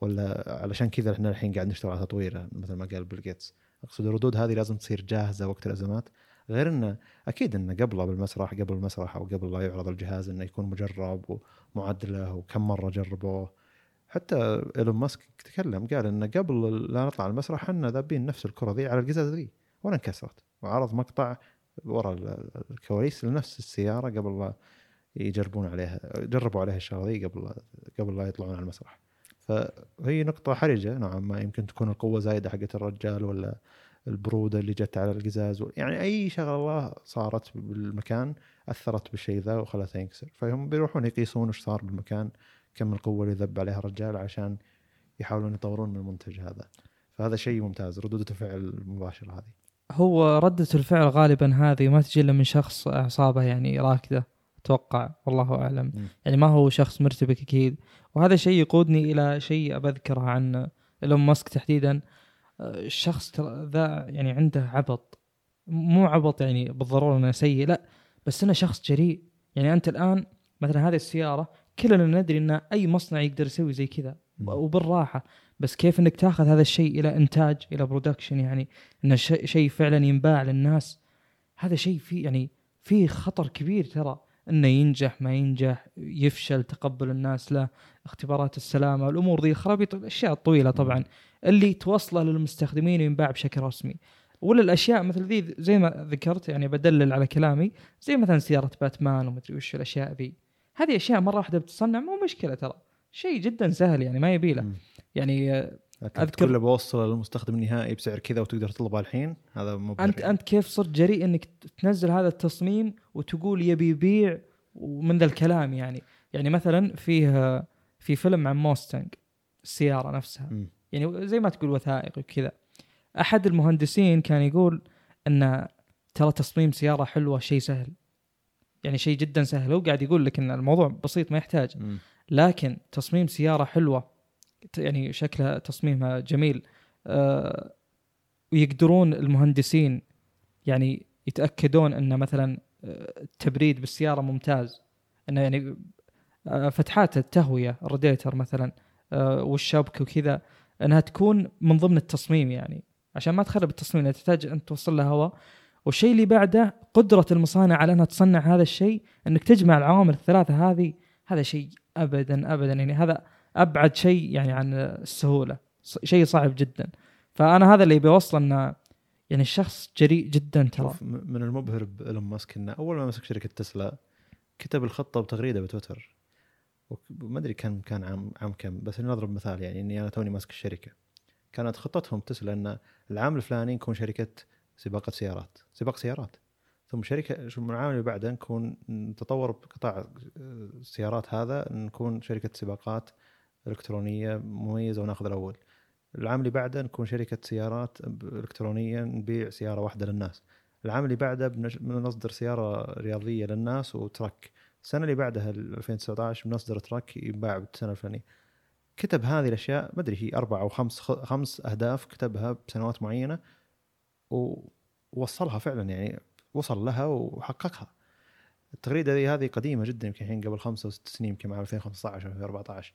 ولا علشان كذا إحنا الحين قاعد نشتغل على تطويره مثل ما قال بيل جيتس. أقصد الردود هذه لازم تصير جاهزة وقت الأزمات. غير إنه أكيد إنه قبله بالمسرح قبل المسرح أو قبل لا يعرض الجهاز إنه يكون مجرب ومعدله وكم مرة جربوه. حتى إيلون ماسك تكلم قال إنه قبل لا نطلع المسرح إحنا ذابين نفس الكرة ذي على القزاز ذي ولا انكسرت. وعرض مقطع ورا ال- الكواليس لنفس السيارة قبل لا يجربون عليها جربوا عليها الشغلة ذي قبل قبل لا يطلعون على المسرح. فهي نقطة حرجة نوعا ما يمكن تكون القوة زايدة حقت الرجال ولا البرودة اللي جت على القزاز يعني أي شغلة صارت بالمكان أثرت بالشيء ذا وخلته ينكسر. فهم بيروحون يقيسون وش صار بالمكان كم القوة اللي ذب عليها الرجال عشان يحاولون يطورون من المنتج هذا. فهذا شيء ممتاز ردود الفعل المباشرة هذه. هو ردة الفعل غالبا هذه ما تجي إلا من شخص أعصابه يعني راكدة أتوقع والله أعلم. مم. يعني ما هو شخص مرتبك أكيد. وهذا شيء يقودني إلى شيء بذكره عن إيلون ماسك تحديدا. الشخص ذا يعني عنده عبط. مو عبط يعني بالضرورة إنه سيء لا بس إنه شخص جريء. يعني أنت الآن مثلا هذه السيارة كلنا ندري إن أي مصنع يقدر يسوي زي كذا. وبالراحة. بس كيف إنك تاخذ هذا الشيء إلى إنتاج إلى برودكشن يعني انه شيء فعلا ينباع للناس. هذا شيء فيه يعني فيه خطر كبير ترى. إنه ينجح ما ينجح يفشل تقبل الناس له اختبارات السلامة الأمور ذي الخرابيط الأشياء الطويلة طبعا. اللي توصله للمستخدمين وينباع بشكل رسمي. ولا الأشياء مثل ذي زي ما ذكرت يعني بدلل على كلامي زي مثلا سيارة باتمان ومدري وش الأشياء ذي. هذه أشياء مرة واحدة بتصنع مو مشكلة ترى. شيء جدا سهل يعني ما يبي له. يعني آه، لكن أذكر- تقول له بوصلة للمستخدم النهائي بسعر كذا وتقدر تطلبه الحين هذا مو انت. أنت كيف صرت جريء إنك تنزل هذا التصميم وتقول يبي يبيع ومن ذا الكلام يعني يعني مثلا فيه في فيلم عن موستنج السيارة نفسها مم. يعني زي ما تقول وثائقي وكذا أحد المهندسين كان يقول إن ترى تصميم سيارة حلوة شيء سهل يعني شيء جدا سهل هو قاعد يقول لك إن الموضوع بسيط ما يحتاج مم. لكن تصميم سيارة حلوة يعني شكلها تصميمها جميل. آه ويقدرون المهندسين يعني يتأكدون أن مثلا آه، التبريد بالسيارة ممتاز انه يعني آه، فتحات التهوية الراديتر مثلا آه، والشبك وكذا أنها تكون من ضمن التصميم يعني. عشان ما تخرب التصميم تحتاج أن توصل لها هواء. والشيء اللي بعده قدرة المصانع على أنها تصنع هذا الشيء أنك تجمع العوامل الثلاثة هذه هذا شيء ابدا ابدا يعني هذا أبعد شيء يعني عن السهولة. شيء صعب جدا. فأنا هذا اللي بيوصل إنه يعني الشخص جريء جدا ترى. من المبهر بايلون ماسك إنه أول ما مسك شركة تسلا كتب الخطة بتغريدة بتويتر. ما أدري كان كان عام عام كم بس نضرب مثال يعني إني أنا توني ماسك الشركة. كانت خطتهم تسلا إن العام الفلاني نكون شركة سباقه سيارات سباق سيارات. ثم شركة شو العام اللي بعده نكون نتطور بقطاع السيارات هذا نكون شركة سباقات إلكترونية مميزة وناخذ الأول. العام اللي بعده نكون شركة سيارات إلكترونية نبيع سيارة واحدة للناس. العام اللي بعده بنصدر سيارة رياضية للناس وترك. السنة اللي بعدها ال 2019 بنصدر ترك ينباع بالسنة الفلانية. كتب هذه الأشياء ما أدري هي أربع أو خمس خمس أهداف كتبها بسنوات معينة ووصلها فعلا يعني وصل لها وحققها. التغريدة هذه قديمة جدا يمكن الحين قبل خمسة أو ست سنين يمكن مع 2015 أو 2014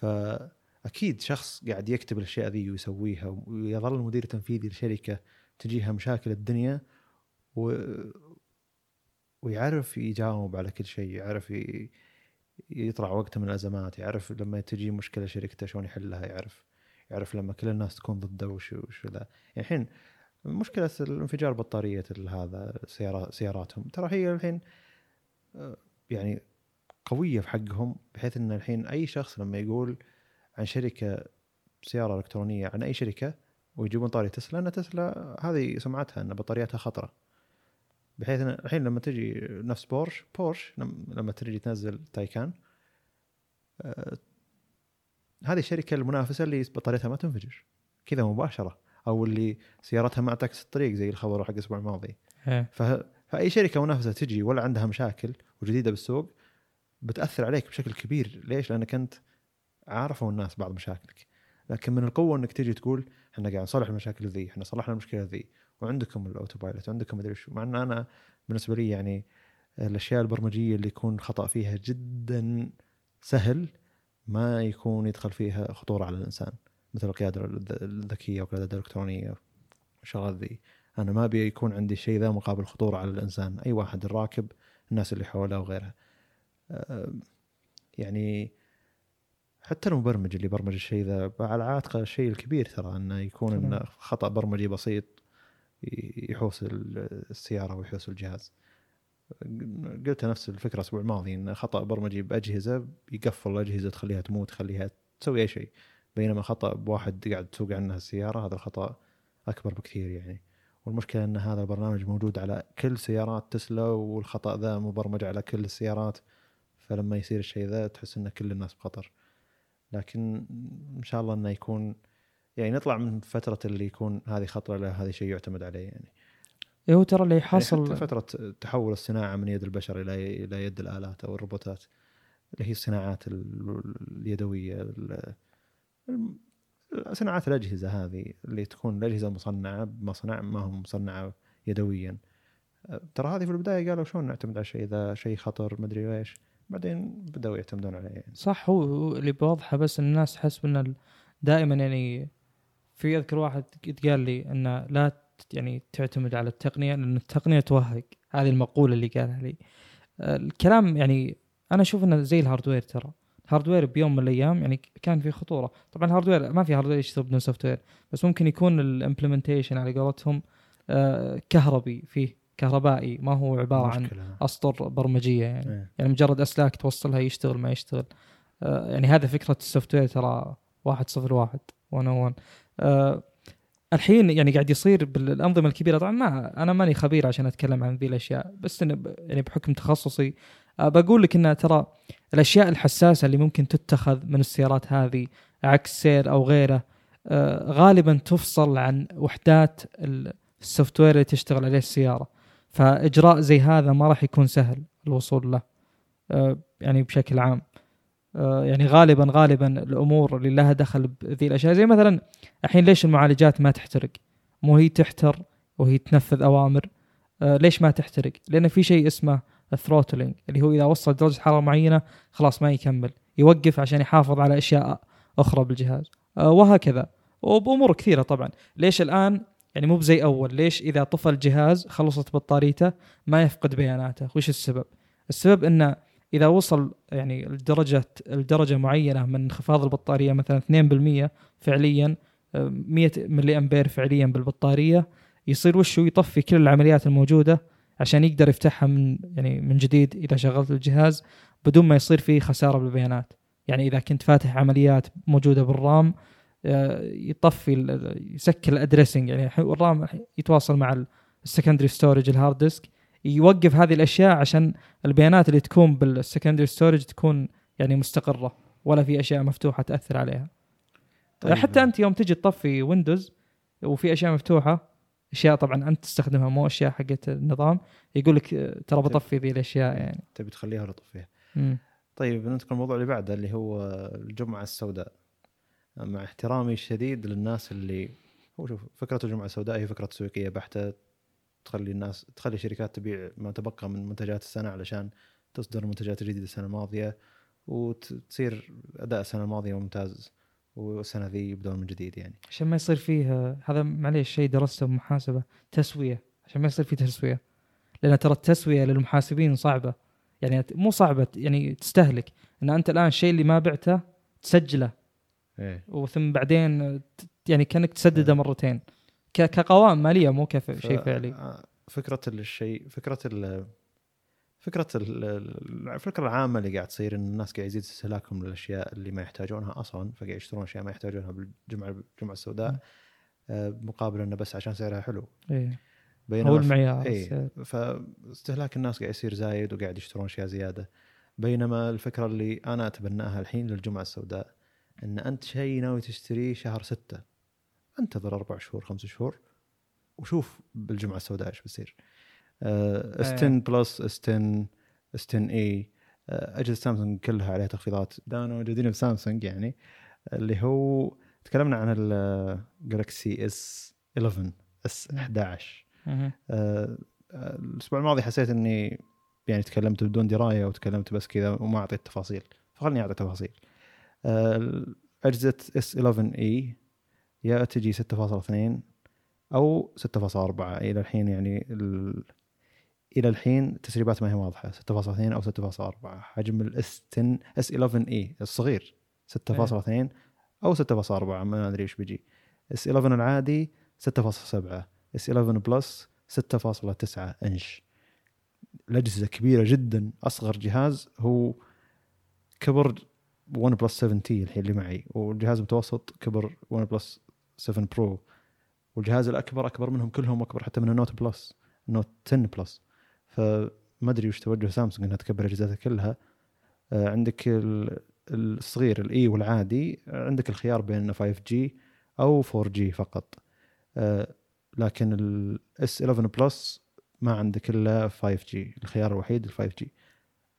فأكيد شخص قاعد يكتب الأشياء ذي ويسويها ويظل مدير تنفيذي لشركة تجيها مشاكل الدنيا و... ويعرف يجاوب على كل شيء يعرف ي... يطلع وقته من الأزمات يعرف لما تجي مشكلة شركته شلون يحلها يعرف يعرف لما كل الناس تكون ضده وش وش ذا يعني الحين مشكلة الانفجار بطارية هذا سيارات سياراتهم. ترى هي الحين آه، يعني قوية في حقهم بحيث إن الحين أي شخص لما يقول عن شركة سيارة إلكترونية عن أي شركة ويجيبون طاري تسلا إن تسلا هذه سمعتها إن بطارياتها خطرة. بحيث إن الحين لما تجي نفس بورش بورش لم- لما تجي تنزل تايكان آه، هذه الشركة المنافسة اللي بطاريتها ما تنفجر. كذا مباشرة. أو اللي سيارتها ما تعكس الطريق زي الخبر حق الأسبوع الماضي. إيه. فأي شركة منافسة تجي ولا عندها مشاكل وجديدة بالسوق بتأثر عليك بشكل كبير. ليش؟ لأنك أنت عارفوا الناس بعض مشاكلك. لكن من القوة إنك تجي تقول إحنا قاعد نصلح المشاكل ذي إحنا صلحنا المشكلة ذي وعندكم ال autopilot وعندكم مدري شو. مع إن أنا بالنسبة لي يعني الأشياء البرمجية اللي يكون خطأ فيها جدا سهل ما يكون يدخل فيها خطورة على الإنسان. مثل القيادة الذ- الذكية والقيادة الإلكترونية والشغلات ذي. أنا ما ابي يكون عندي شيء ذا مقابل خطورة على الإنسان. أي واحد الراكب الناس اللي حوله وغيرها. يعني حتى المبرمج اللي برمج الشيء ذا على عاتقه الشيء الكبير ترى إنه يكون إنه طبعاً. خطأ برمجي بسيط يحوس ال- السيارة ويحوس الجهاز. قلت نفس الفكرة الأسبوع الماضي إن خطأ برمجي بأجهزة يقفل الأجهزة تخليها تموت تخليها تسوي أي شيء. بينما خطأ بواحد قاعد تسوق عنها السيارة هذا الخطأ أكبر بكثير يعني. والمشكلة إن هذا البرنامج موجود على كل سيارات تسلا والخطأ ذا مبرمج على كل السيارات. فلما يصير الشيء ذا تحس ان كل الناس بخطر. لكن إن شاء الله إنه يكون يعني نطلع من فترة اللي يكون هذه خطرة لا هذا شيء يعتمد عليه يعني. إيه هو ترى اللي يعني حاصل حتى فترة تحول الصناعة من يد البشر إلى إلى يد الآلات أو الروبوتات اللي هي الصناعات ال- اليدوية صناعات الأجهزة هذه اللي تكون الأجهزة مصنعة بمصنع ما هو مصنعة يدويا. أه، ترى هذه في البداية قالوا شلون نعتمد على شيء ذا شيء خطر مدري إيش. بعدين بدأوا يعتمدون عليه يعني. صح هو اللي بوضحه بس الناس تحس ان دائما يعني في أذكر واحد قال لي ان لا يعني تعتمد على التقنية لأن التقنية توهق. هذه المقولة اللي قالها لي. آه، الكلام يعني أنا أشوف إنه زي ال hardware ترى. ال hardware بيوم من الأيام يعني كان في خطورة. طبعا ال hardware ما في hardware يشتغل بدون software بس ممكن يكون ال implementation على قولتهم آه، كهربي فيه. كهربائي ما هو عبارة عن مشكلة. أسطر برمجية يعني. إيه. يعني مجرد أسلاك توصلها يشتغل ما يشتغل. آه يعني هذا فكرة ال software ترى 101 101 آه الحين يعني قاعد يصير بالأنظمة الكبيرة. طبعا ما أنا ماني خبير عشان أتكلم عن ذي الأشياء بس إن يعني بحكم تخصصي آه بقول لك إن ترى الأشياء الحساسة اللي ممكن تتخذ من السيارات هذه عكس سير أو غيره آه، غالبا تفصل عن وحدات السوفت وير اللي تشتغل عليه السيارة. فإجراء زي هذا ما راح يكون سهل الوصول له آه، يعني بشكل عام آه، يعني غالبا غالبا الأمور اللي لها دخل بذي الأشياء زي مثلا الحين ليش المعالجات ما تحترق؟ مو هي تحتر وهي تنفذ أوامر آه، ليش ما تحترق؟ لأن في شيء اسمه الثروتلينج اللي هو إذا وصل درجة حرارة معينة خلاص ما يكمل يوقف عشان يحافظ على أشياء أخرى بالجهاز وهكذا وبأمور كثيرة طبعا ليش الآن يعني مو بزي أول. ليش؟ إذا طفى الجهاز خلصت بطاريته ما يفقد بياناته. وش السبب؟ السبب إنه إذا وصل يعني لدرجة لدرجة معينة من انخفاض البطارية مثلا 2% فعليا 100 ملي أمبير فعليا بالبطارية يصير وشو يطفي كل العمليات الموجودة عشان يقدر يفتحها من يعني من جديد إذا شغلت الجهاز بدون ما يصير فيه خسارة بالبيانات. يعني إذا كنت فاتح عمليات موجودة بال RAM يطفي يسكر ال addressing يعني ال RAM يتواصل مع ال secondary storage ال hard disk يوقف هذه الأشياء عشان البيانات اللي تكون بال secondary storage تكون يعني مستقرة ولا في أشياء مفتوحة تأثر عليها. طيب. حتى أنت يوم تجي تطفي ويندوز وفي أشياء مفتوحة أشياء طبعا أنت تستخدمها مو أشياء حقت النظام يقول لك ترى بطفي ذي الأشياء يعني. تبي تخليها ولا تطفيها؟ طيب ندخل الموضوع اللي بعده اللي هو الجمعة السوداء. مع احترامي الشديد للناس اللي هو شوف فكرة الجمعة السوداء هي فكرة تسويقيه بحتة تخلي الناس تخلي الشركات تبيع ما تبقى من منتجات السنة علشان تصدر منتجات جديدة السنة الماضية وتصير أداء السنة الماضية ممتاز والسنة ذي يبدون من جديد يعني. عشان ما يصير فيه هذا معليش شيء درسته بمحاسبه تسوية. عشان ما يصير فيه تسوية. لأن ترى التسوية للمحاسبين صعبة. يعني مو صعبة يعني تستهلك. إن أنت الآن الشيء اللي ما بعته تسجله. إيه؟ وثم بعدين يعني كأنك تسدده إيه. مرتين. كقوائم مالية مو كشيء فعلي. آه، فكرة الشيء فكرة ال فكرة الفكرة العامة اللي قاعد تصير إن الناس قاعد يزيد استهلاكهم للأشياء اللي ما يحتاجونها أصلا فقاعد يشترون أشياء ما يحتاجونها بالجمعة الجمعة السوداء آه، مقابل إنه بس عشان سعرها حلو. إيه. بينما هو المعيار. إيه. فاستهلاك الناس قاعد يصير زايد وقاعد يشترون أشياء زيادة. بينما الفكرة اللي أنا أتبناها الحين للجمعة السوداء إن أنت شيء ناوي تشتريه شهر ستة. انتظر أربع شهور خمس شهور وشوف بالجمعة السوداء إيش بيصير. S 10 Plus S 10 S 10 e أجهزة سامسونج كلها عليها تخفيضات. دام موجودين بسامسونج يعني. اللي هو تكلمنا عن ال Galaxy S 11 S 11 الأسبوع الماضي حسيت إني يعني تكلمت بدون دراية وتكلمت بس كذا وما أعطيت تفاصيل. فخلني أعطي تفاصيل. اجهزه S 11 e يا تجي 6.2 أو 6.4 إلى الحين يعني ال... إلى الحين التسريبات ما هي واضحة. 6.2 أو 6.4 حجم ال S 10 S 11 e الصغير 6.2 أو 6.4 ما أدري إيش بيجي. S 11 العادي 6.7 S 11 Plus 6.9 انش الأجهزة كبيرة جدا. أصغر جهاز هو كبر OnePlus 7 T الحين اللي معي والجهاز المتوسط كبر OnePlus 7 Pro والجهاز الأكبر أكبر منهم كلهم اكبر حتى من ال Note Plus ال Note 10 Plus فما أدري وش توجه سامسونج إنها تكبر أجهزتها كلها. آه، عندك الصغير ال e والعادي عندك الخيار بين 5 G أو 4 G فقط. آه، لكن ال S 11 Plus ما عندك إلا 5 G الخيار الوحيد ال 5 G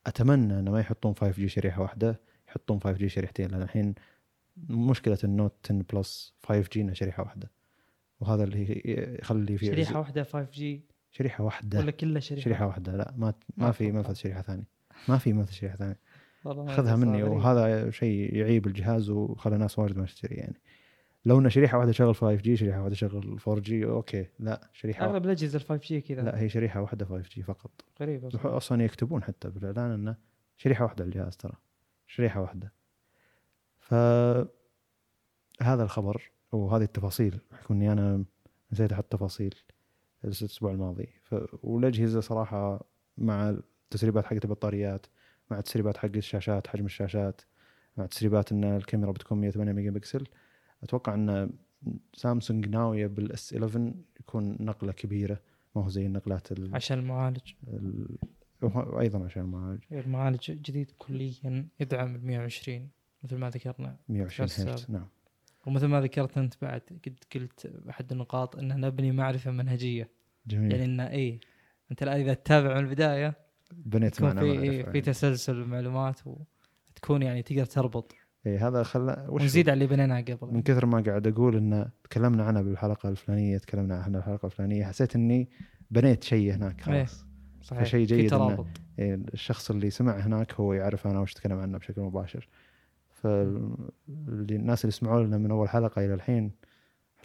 أتمنى إنه ما يحطون 5 G شريحة واحدة. يحطون 5 G شريحتين لأن الحين مشكلة ال Note 10 Plus 5 G شريحة واحدة. وهذا اللي يخلي في شريحة واحدة 5 G شريحة واحدة. ولا كلها شريحة؟ شريحة واحدة لا ما ما في ما في شريحة ثانية. ما في ما في شريحة ثانية. خذها مني وهذا شيء يعيب الجهاز وخلى ناس واجد ما تشتري يعني. لو ان شريحة واحدة شغل 5 G شريحة واحدة شغل 4 G okay لا شريحة أغلب الأجهزة ال 5 G كذا. لا هي شريحة واحدة 5 G فقط. غريب أصلا يكتبون حتى بالاعلان إنه شريحة واحدة الجهاز ترى. شريحة واحدة. ف هذا الخبر وهذه التفاصيل بحكم إني أنا نسيت أحط تفاصيل الأسبوع الماضي. ف... والاجهزه صراحة مع التسريبات حقت البطاريات مع التسريبات حق الشاشات حجم الشاشات مع التسريبات إن الكاميرا بتكون 108 ميجا بكسل. أتوقع إن سامسونج ناوية بال S 11 يكون نقلة كبيرة ما هو زي النقلات عشان المعالج. وأيضا عشان المعالج المعالج جديد كليا يدعم ال 120 مثل ما ذكرنا. 120 بس- هرتز نعم. ومثل ما ذكرت أنت بعد قد قلت احد النقاط ان نبني معرفة منهجية. جميل. يعني إنه اي أنت الآن إذا تتابع من البداية بنيت معنا في إيه في يعني. تسلسل المعلومات وتكون يعني تقدر تربط. إيه هذا خلى ونزيد على اللي بنيناه من قبل كثر ما قاعد أقول إن تكلمنا عنها بالحلقة الفلانية تكلمنا عنها بالحلقة الفلانية حسيت إني بنيت شيء هناك إيه. خلاص صحيح فشيء في جيد إنه- ترابط. إيه الشخص اللي سمع هناك هو يعرف أنا وش أتكلم عنه بشكل مباشر. فالناس اللي سمعوا لنا من أول حلقة إلى الحين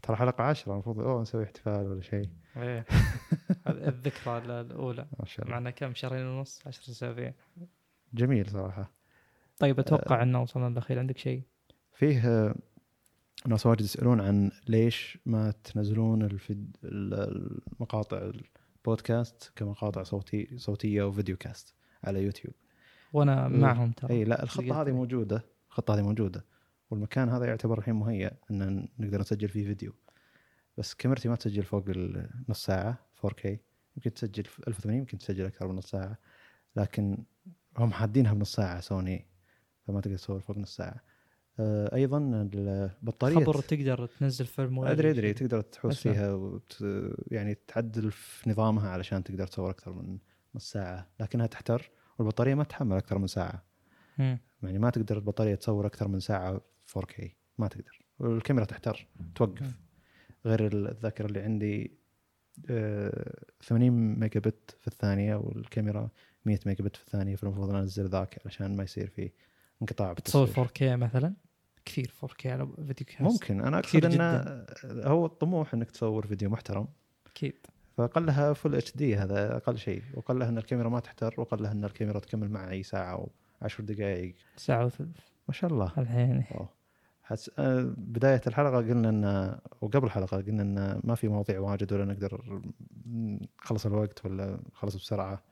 ترى حلقة عشرة المفروض أوه نسوي احتفال ولا شيء. هذه الذكرى الأولى. ما شاء الله. معنا كم؟ شهرين ونص؟ 10 أسابيع. جميل صراحة. طيب أتوقع انه وصلنا للأخير. عندك شيء؟ فيه ناس واجد يسألون عن ليش ما تنزلون المقاطع البودكاست كمقاطع صوتي صوتية وفيديو كاست على يوتيوب وأنا مم. معهم ترى إي لا الخطة هذه. موجودة الخطة هذه موجودة والمكان هذا يعتبر الحين مهيأ إن نقدر نسجل فيه فيديو بس كاميرتي ما تسجل فوق النص ساعة 4K يمكن تسجل في 1080 يمكن تسجل أكثر من نص ساعة لكن هم حادينها بنص ساعة سوني فما تقدر تصور فوق نص ساعة أيضا البطارية خبر تقدر تنزل فيلم أدري أدري. تقدر تحوس. فيها وت... يعني تعدل في نظامها علشان تقدر تصور أكثر من نص ساعة لكنها تحتر والبطارية ما تحمل أكثر من ساعة مم. يعني ما تقدر البطارية تصور أكثر من ساعة 4K ما تقدر والكاميرا تحتر توقف مم. غير الذاكرة اللي عندي آه، 80 ميجا بت في الثانية والكاميرا 100 ميجا بت في الثانية فالمفروض أنزل ذاك علشان ما يصير في انقطاع تصور بالتصوير 4K مثلا كثير 4K على videocast. ممكن. أنا أقصد انه هو الطموح إنك تصور فيديو محترم. أكيد. فاقلها full HD هذا أقل شيء. واقلها إن الكاميرا ما تحتر واقلها إن الكاميرا تكمل معي ساعة 10 دقائق. ساعة وثلث ما شاء الله. الحين. حس... آه، بداية الحلقة قلنا إن وقبل الحلقة قلنا إن ما في مواضيع واجد ولا نقدر نخلص الوقت ولا نخلص بسرعة.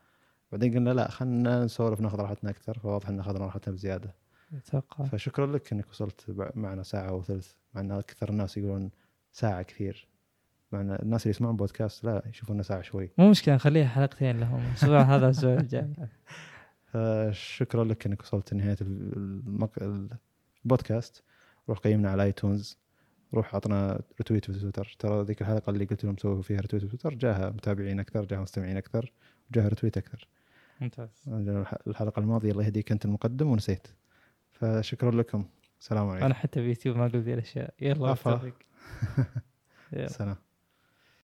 بعدين قلنا لا خلينا نسولف ناخذ راحتنا أكثر. فواضح إن أخذنا راحتنا بزيادة. أتوقع. فشكرا لك إنك وصلت معنا ساعة وثلث مع إن أكثر الناس يقولون ساعة كثير. مع إن الناس اللي يسمعون بودكاست لا يشوفون ساعة شوي. مو مشكلة نخليها حلقتين لهم الأسبوع هذا الأسبوع الجاي. فشكرا لك إنك وصلت لنهاية المق... البودكاست. روح قيمنا على iTunes. روح عطنا retweet في تويتر. ترى ذيك الحلقة اللي قلت لهم سووا فيها retweet في تويتر جاها متابعين أكثر جاها مستمعين أكثر وجاها retweet أكثر. ممتاز. الح- الحلقة الماضية الله يهديك أنت المقدم ونسيت. فشكرا لكم. السلام عليكم. أنا حتى بيوتيوب ما أقول ذي الاشياء. يلا. سلام.